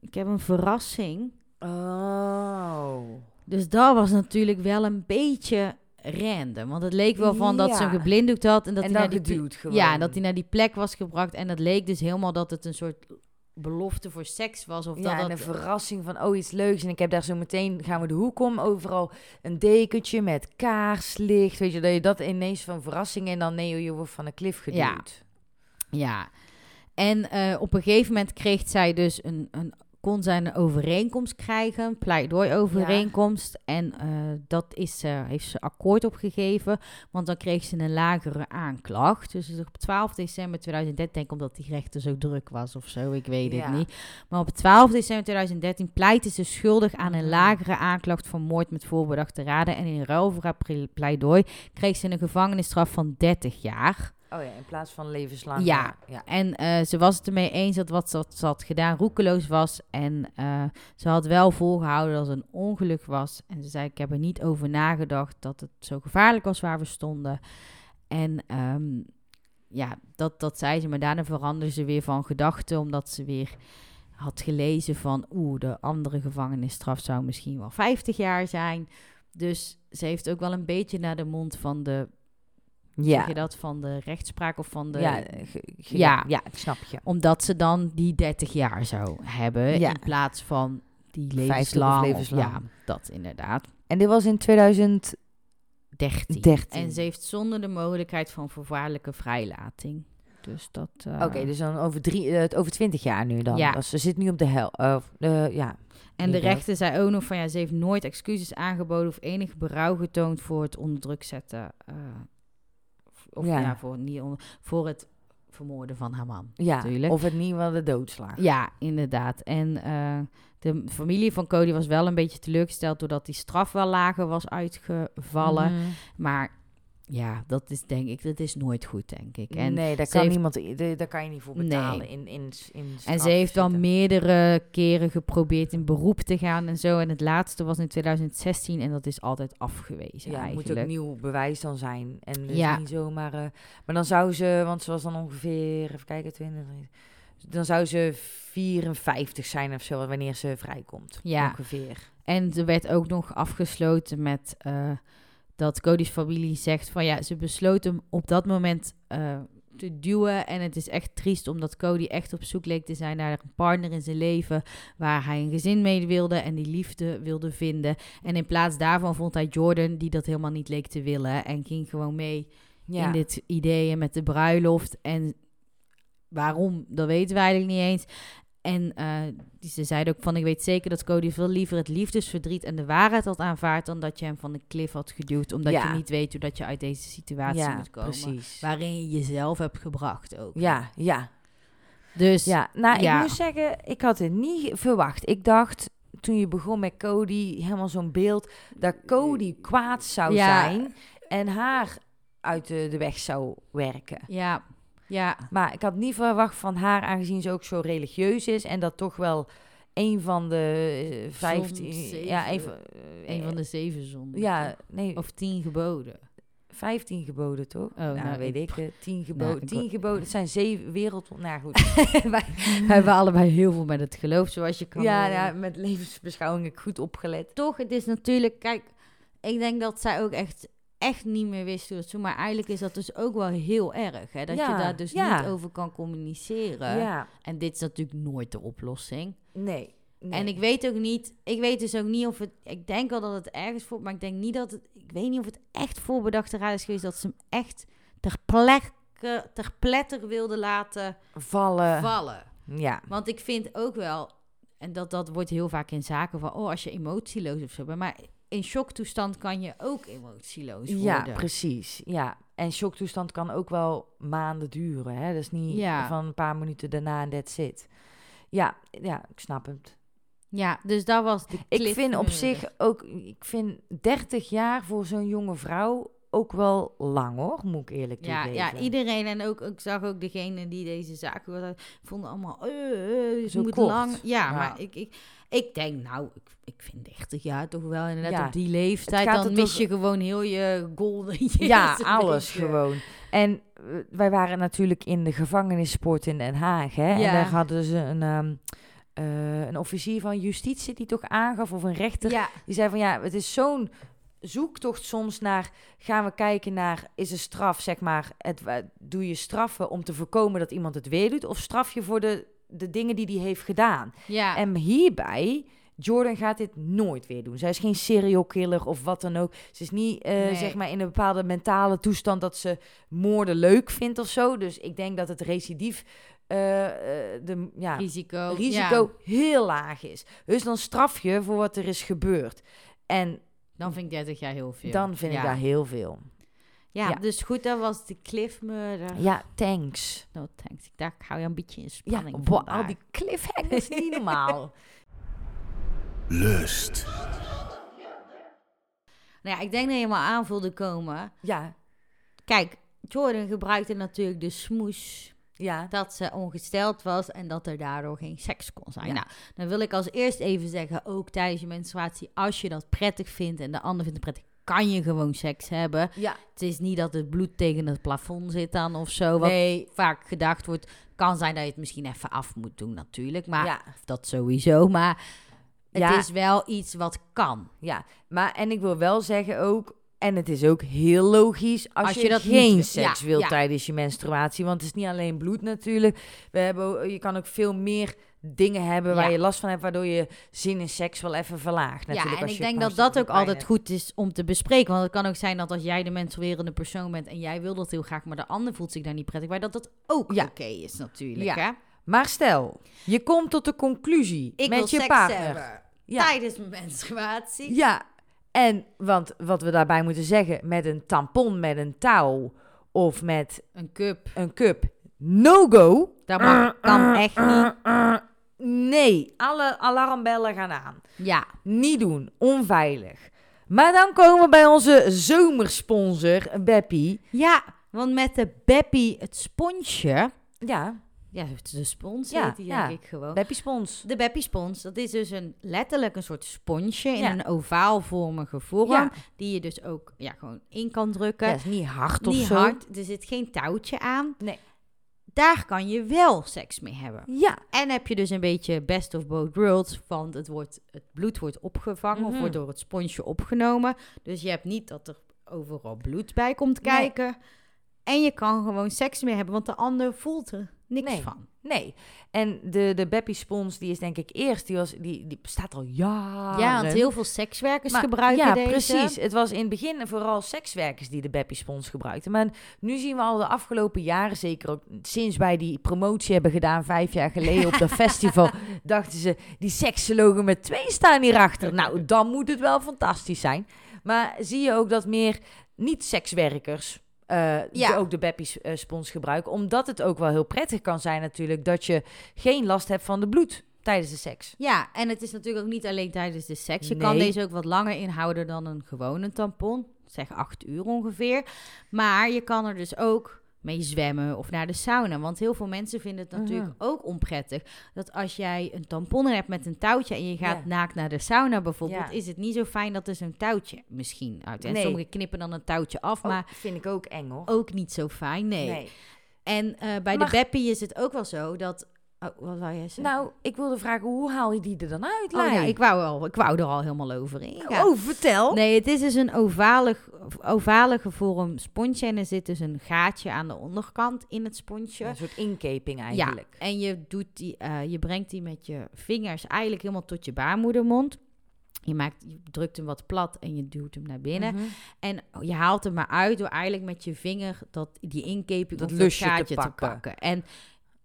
ik heb een verrassing. Oh. Dus dat was natuurlijk wel een beetje random. Want het leek wel van dat ze hem geblinddoekt had. En dat en hij naar die. Ja, dat hij naar die plek was gebracht. En dat leek dus helemaal dat het een soort belofte voor seks was. Of ja, dat en een verrassing van, oh, iets leuks. En ik heb daar zo meteen, gaan we de hoek om, overal een dekentje met kaarslicht. Weet je, dat je dat ineens van verrassing en dan, nee, je wordt van een klif geduwd. Ja. Ja. En eh, op een gegeven moment kreeg zij dus een, een kon zij een overeenkomst krijgen, een pleidooi-overeenkomst. En eh, dat is, ze heeft ze akkoord opgegeven, want dan kreeg ze een lagere aanklacht. Dus op 12 december 2013, denk ik omdat die rechter zo druk was of zo, ik weet Ja. het niet. Maar op 12 december 2013 pleitte ze schuldig aan een Mhm. lagere aanklacht van moord met voorbedachte raden. En in ruil voor haar pleidooi kreeg ze een gevangenisstraf van 30 jaar. Oh ja, in plaats van levenslang. Ja. ja. En eh, ze was het ermee eens dat wat ze had, ze had gedaan roekeloos was. En eh, ze had wel volgehouden dat het een ongeluk was. En ze zei, ik heb er niet over nagedacht dat het zo gevaarlijk was waar we stonden. En ehm, ja, dat, dat zei ze. Maar daarna veranderde ze weer van gedachten, omdat ze weer had gelezen van... oeh, de andere gevangenisstraf zou misschien wel 50 jaar zijn. Dus ze heeft ook wel een beetje naar de mond van de... Ja. Zeg je dat? Van de rechtspraak of van de... ja, ge- ge- Ja. snap je. Omdat ze dan die 30 jaar zou hebben. Ja. In plaats van die 50 of levenslang. levenslang. Ja, dat inderdaad. En dit was in 2013. 13. En ze heeft zonder de mogelijkheid van voorwaardelijke vrijlating. Dus dat... eh, Oké, dus dan over, drie, eh, over 20 jaar nu dan. Ja. Dus ze zit nu op de hel. eh, eh, ja. En de rechter zei ook nog van... Ja, ze heeft nooit excuses aangeboden... of enig berouw getoond voor het onder druk zetten... of Ja. ja, voor, niet onder, voor het vermoorden van haar man. Ja, natuurlijk. of het niet wel de doodslag. Ja, inderdaad. En eh, de familie van Cody was wel een beetje teleurgesteld doordat die straf wel lager was uitgevallen. Mhm. Maar ja, dat is denk ik, dat is nooit goed, denk ik. En, nee, daar ze kan heeft- niemand, daar kan je niet voor Nee. betalen. In, in, in en ze heeft dan meer. meerdere keren geprobeerd in beroep te gaan en zo. En het laatste was in 2016 en dat is altijd afgewezen Ja, het moet eigenlijk. ook nieuw bewijs dan zijn. En dus Ja. niet zomaar... eh, maar dan zou ze, want ze was dan ongeveer, even kijken, 20, dan zou ze 54 zijn of zo, wanneer ze vrijkomt. Ja. Ongeveer. En er werd ook nog afgesloten met eh, dat Cody's familie zegt van ja, ze besloot hem op dat moment eh, te duwen. En het is echt triest omdat Cody echt op zoek leek te zijn naar een partner in zijn leven waar hij een gezin mee wilde en die liefde wilde vinden. En in plaats daarvan vond hij Jordan die dat helemaal niet leek te willen en ging gewoon mee Ja. in dit idee en met de bruiloft. En waarom, dat weten we eigenlijk niet eens. En eh, die- ze zeiden ook van, ik weet zeker dat Cody veel liever het liefdesverdriet en de waarheid had aanvaard... dan dat je hem van de klif had geduwd. Omdat Ja. je niet weet hoe dat je uit deze situatie ja, moet komen. precies. Waarin je jezelf hebt gebracht ook. Ja, ja. Dus Ja, nou, Ja. ik moet zeggen, ik had het niet verwacht. Ik dacht, toen je begon met Cody, helemaal zo'n beeld... dat Cody kwaad zou zijn en haar uit de, de weg zou werken. ja, ja, Maar ik had niet verwacht van haar, aangezien ze ook zo religieus is... en dat toch wel een van de eh, vijftien... zeven- Ja, een van, een van de zeven zonden. Ja, nee, Of tien geboden. vijftien geboden, toch? Oh, nou, nou, weet ik- eh, Tien geboden. ik tien geboden, het zijn zeven wereld... Nou goed. wij, hebben allebei heel veel met het geloof, zoals je kan ja, horen. ja, met levensbeschouwing ik goed opgelet. toch, het is natuurlijk, kijk, ik denk dat zij ook echt, echt niet meer wist hoe het zo. Maar eigenlijk is dat dus ook wel heel erg, hè? Dat Ja, je daar dus ja. niet over kan communiceren. Ja, En dit is natuurlijk nooit de oplossing. nee. nee. En ik weet ook niet, ik weet dus ook niet of het, ik denk al dat het ergens voor, maar ik denk niet dat het, ik weet niet of het echt voorbedachte raad is geweest dat ze hem echt ter plekke, ter pletter wilde laten vallen. vallen. ja. Want ik vind ook wel, en dat, dat wordt heel vaak in zaken van, oh, als je emotieloos of zo bent. Maar in shocktoestand kan je ook emotieloos worden. Ja, precies. Ja. En shocktoestand kan ook wel maanden duren. Hè? Dat is niet Ja. van een paar minuten daarna en that's it. Ja, ja, ik snap het. Ja, dus dat was de Ik vind op zich ook, ik vind 30 jaar voor zo'n jonge vrouw ook wel lang hoor, moet ik eerlijk Ja, toegeven. ja, iedereen en ook, ik zag ook degene die deze zaak vonden allemaal, eh, eh, het Zo moet kort. lang. Ja, Ja. maar ik, ik, ik denk, nou, ik, ik vind 30 jaar toch wel inderdaad Ja, op die leeftijd, dan mis toch- je gewoon heel je golden years Ja, alles beetje. gewoon. En eh, wij waren natuurlijk in de gevangenissport in Den Haag. Hè? En daar hadden ze een, ehm, eh, een officier van justitie die toch aangaf, of een rechter, Ja, die zei van ja, het is zo'n zoektocht soms naar, gaan we kijken naar, is een straf, zeg maar, het, doe je straffen om te voorkomen dat iemand het weer doet, of straf je voor de, de dingen die hij heeft gedaan? ja. En hierbij, Jordan gaat dit nooit weer doen. Zij is geen serial killer of wat dan ook. Ze is niet, eh, Nee. zeg maar, in een bepaalde mentale toestand dat ze moorden leuk vindt of zo. Dus ik denk dat het recidief, eh, eh, de, ja, risico. risico Ja, heel laag is. Dus dan straf je voor wat er is gebeurd. En dan vind ik 30 jaar heel veel. dan vind ja. ik daar heel veel. Ja, ja. dus goed, dat was de cliff murder. Ja, thanks. No thanks. Ik dacht, ik hou je een beetje in Ja, spanning vandaag. al die cliffhangers, niet normaal. Lust. Nou ja, ik denk dat je maar aan voelde komen. Ja, Kijk, Jordan gebruikte natuurlijk de smoes ja. dat ze ongesteld was en dat er daardoor geen seks kon zijn. Ja. Nou, dan wil ik als eerst even zeggen, ook tijdens je menstruatie, als je dat prettig vindt en de ander vindt het prettig, kan je gewoon seks hebben. Ja, Het is niet dat het bloed tegen het plafond zit dan of zo, wat nee. vaak gedacht wordt. Kan zijn dat je het misschien even af moet doen natuurlijk, maar Ja. dat sowieso, maar het Ja. is wel iets wat kan. Ja, maar en ik wil wel zeggen ook, en het is ook heel logisch als, Als je, je dat geen niet- seks ja, wilt tijdens je menstruatie, want het is niet alleen bloed natuurlijk. We hebben, je kan ook veel meer dingen hebben waar Ja. je last van hebt, waardoor je zin in seks wel even verlaagt. Natuurlijk, ja, en ik denk dat dat ook altijd hebt. goed is om te bespreken. Want het kan ook zijn dat als jij de menstruerende persoon bent en jij wil dat heel graag, maar de ander voelt zich daar niet prettig bij, dat dat ook Ja. oké is natuurlijk. Ja. Hè? Maar stel, je komt tot de conclusie Ik met je seks partner. hebben Ja. tijdens mijn menstruatie. Ja, en want wat we daarbij moeten zeggen, met een tampon, met een touw of met Een cup. een cup, no-go. Dat mag, kan echt niet. Nee, alle alarmbellen gaan aan. Ja, Niet doen, onveilig. Maar dan komen we bij onze zomersponsor, Beppie. ja, want met de Beppie het sponsje... Ja, Ja, het is de spons Ja, heet die ja. denk ik gewoon. Beppie Spons. De Beppie spons, dat is dus een, letterlijk een soort sponsje in Ja. een ovaalvormige vorm. Die je dus ook ja, gewoon in kan drukken. Ja, is niet hard of Niet zo. hard, er zit geen touwtje aan. Nee. Daar kan je wel seks mee hebben. Ja, En heb je dus een beetje best of both worlds, want het, wordt, het bloed wordt opgevangen of Mhm. wordt door het sponsje opgenomen. Dus je hebt niet dat er overal bloed bij komt Nee. kijken. En je kan gewoon seks mee hebben, want de ander voelt er niks Nee. van. Nee. En de, de Beppie Spons, die is denk ik eerst, die, was, die, die bestaat al jaren. Ja, want heel veel sekswerkers Maar- gebruiken ja, deze. precies. Het was in het begin vooral sekswerkers die de Beppie Spons gebruikten. Maar nu zien we al de afgelopen jaren, zeker ook sinds wij die promotie hebben gedaan vijf jaar geleden op dat festival, dachten ze, die seksologen met twee staan hierachter. Nou, dan moet het wel fantastisch zijn. Maar zie je ook dat meer niet-sekswerkers eh, Ja. die ook de Beppie eh, Spons gebruiken. Omdat het ook wel heel prettig kan zijn natuurlijk dat je geen last hebt van de bloed tijdens de seks. Ja, en het is natuurlijk ook niet alleen tijdens de seks. Je kan deze ook wat langer inhouden dan een gewone tampon. Zeg acht uur ongeveer. Maar je kan er dus ook mee zwemmen of naar de sauna. Want heel veel mensen vinden het natuurlijk ook onprettig. Dat als jij een tampon hebt met een touwtje en je gaat Ja. naakt naar de sauna bijvoorbeeld... Ja. is het niet zo fijn dat er zo'n touwtje misschien uit. En Nee. sommigen knippen dan een touwtje af, Maar maar vind ik ook eng hoor. ook niet zo fijn, nee. En eh, bij Maar- de Beppie is het ook wel zo dat... Oh, wat wou jij zeggen? Nou, ik wilde vragen, hoe haal je die er dan uit, Oh, ja, Lai? ik, wou al, ik wou er al helemaal over ingaan. Oh, vertel. Nee, het is dus een ovalig, ovalige vorm sponsje. En er zit dus een gaatje aan de onderkant in het sponsje. Ja, een soort inkeping eigenlijk. Ja, en je, doet die, eh, je brengt die met je vingers eigenlijk helemaal tot je baarmoedermond. Je, maakt, je drukt hem wat plat en je duwt hem naar binnen. Mhm. En je haalt hem maar uit door eigenlijk met je vinger dat, die inkeping Dat lusje te gaatje te pakken. pakken. En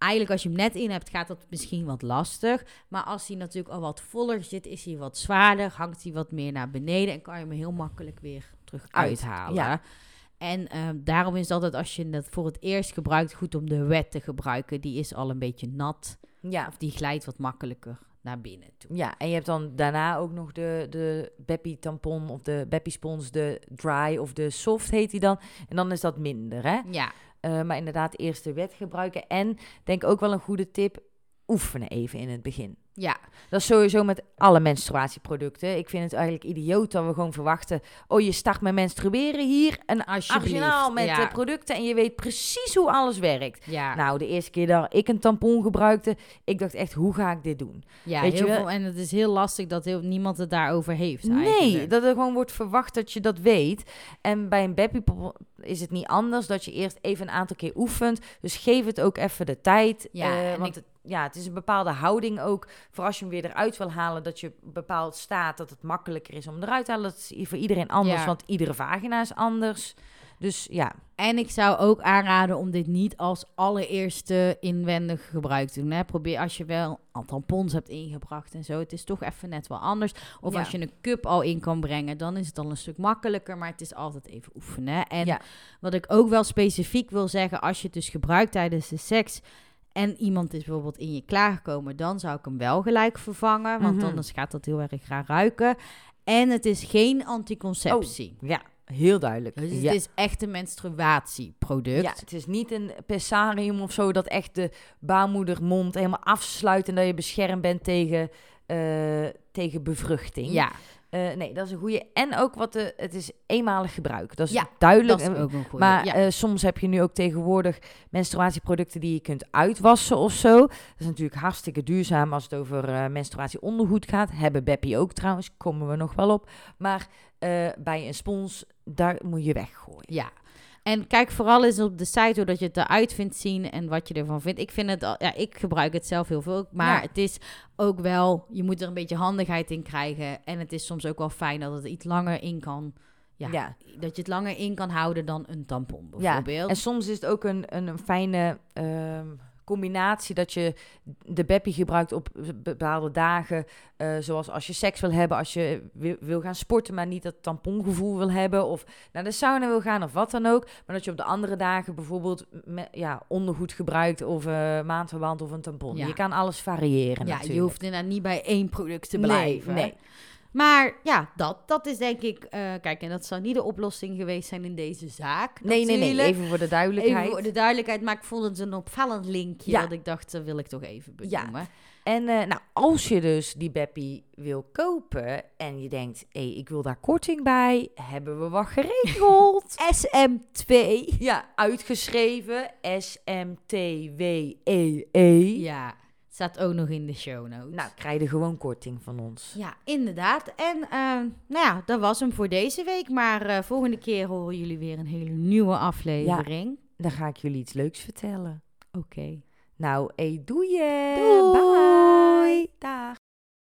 eigenlijk als je hem net in hebt, gaat dat misschien wat lastig. Maar als hij natuurlijk al wat voller zit, is hij wat zwaarder. Hangt hij wat meer naar beneden en kan je hem heel makkelijk weer terug Uit, uithalen. ja. En ehm, daarom is het altijd als je het voor het eerst gebruikt, goed om de wet te gebruiken. Die is al een beetje nat. Ja. Of die glijdt wat makkelijker naar binnen toe. ja, en je hebt dan daarna ook nog de, de Beppie tampon of de Beppie spons, de dry of de soft heet die dan. En dan is dat minder, hè? Ja, Eh, maar inderdaad eerst de wet gebruiken. En denk ook wel een goede tip, oefenen even in het begin. Ja. Dat is sowieso met alle menstruatieproducten. Ik vind het eigenlijk idioot dat we gewoon verwachten... oh, je start met menstrueren hier, een Alsjeblieft. arsenaal met ja. eh, producten... en je weet precies hoe alles werkt. ja. Nou, de eerste keer dat ik een tampon gebruikte... ik dacht echt, hoe ga ik dit doen? Ja, Weet heel veel, en het is heel lastig dat heel, niemand het daarover heeft. Nee, eigenlijk. dat er gewoon wordt verwacht dat je dat weet. En bij een Beppie is het niet anders... dat je eerst even een aantal keer oefent. Dus geef het ook even de tijd. Ja, eh, en want ik- het, ja, het is een bepaalde houding ook... voor als je hem weer eruit wil halen... dat je bepaald staat dat het makkelijker is om eruit te halen. Dat is voor iedereen anders, Ja. want iedere vagina is anders. Dus ja, En ik zou ook aanraden om dit niet als allereerste inwendig gebruik te doen. Hè. Probeer als je wel al tampons hebt ingebracht en zo. Het is toch even net wel anders. Of Ja. als je een cup al in kan brengen, dan is het al een stuk makkelijker. Maar het is altijd even oefenen. hè. En Ja. wat ik ook wel specifiek wil zeggen, als je het dus gebruikt tijdens de seks... en iemand is bijvoorbeeld in je klaargekomen... dan zou ik hem wel gelijk vervangen. Want Mhm. anders gaat dat heel erg raar ruiken. En het is geen anticonceptie. ja heel duidelijk. Dus het ja. is echt een menstruatieproduct. Ja, het is niet een pessarium of zo dat echt de baarmoedermond helemaal afsluit en dat je beschermd bent tegen, eh, tegen bevruchting. Ja, Eh, nee, dat is een goede. En ook wat de, het is eenmalig gebruik. Dat is Ja, duidelijk. dat is En- ook een maar ja. eh, soms heb je nu ook tegenwoordig menstruatieproducten die je kunt uitwassen of zo. Dat is natuurlijk hartstikke duurzaam als het over eh, menstruatieondergoed gaat. Hebben Beppie ook trouwens, komen we nog wel op. Maar bij een spons, daar moet je weggooien. ja. En kijk vooral eens op de site hoe dat je het eruit vindt zien en wat je ervan vindt. Ik vind het, al, ja, ik gebruik het zelf heel veel, maar Ja. het is ook wel, je moet er een beetje handigheid in krijgen. En het is soms ook wel fijn dat het iets langer in kan, ja, Ja. dat je het langer in kan houden dan een tampon Ja, bijvoorbeeld. En soms is het ook een, een, een fijne ehm, combinatie dat je de Beppie gebruikt op bepaalde dagen. eh, zoals als je seks wil hebben, als je wil, wil gaan sporten, maar niet dat tampongevoel wil hebben. Of naar de sauna wil gaan of wat dan ook. Maar dat je op de andere dagen bijvoorbeeld me- ja, ondergoed gebruikt of maandverband of een tampon. Ja. Je kan alles variëren Ja, natuurlijk. je hoeft inderdaad niet bij één product te Nee, blijven. nee. Maar ja, dat, dat is denk ik... eh, kijk, en dat zou niet de oplossing geweest zijn in deze zaak. Nee, nee, nee. Even voor de duidelijkheid. Even voor de duidelijkheid, maar ik vond het een opvallend linkje Ja. dat ik dacht, dat wil ik toch even Ja. benoemen. En eh, nou, als je dus die Beppie wil kopen en je denkt, hé, ik wil daar korting bij, hebben we wat geregeld. SM2. ja, uitgeschreven, S-M-T-W-E-E. Ja, staat ook nog in de show notes. Nou, krijg je gewoon korting van ons. Ja, inderdaad. En eh, nou ja, dat was hem voor deze week. Maar eh, volgende keer horen jullie weer een hele nieuwe aflevering. Dan ga ik jullie iets leuks vertellen. Oké. Nou, hé, doei. Doei. Bye. Dag.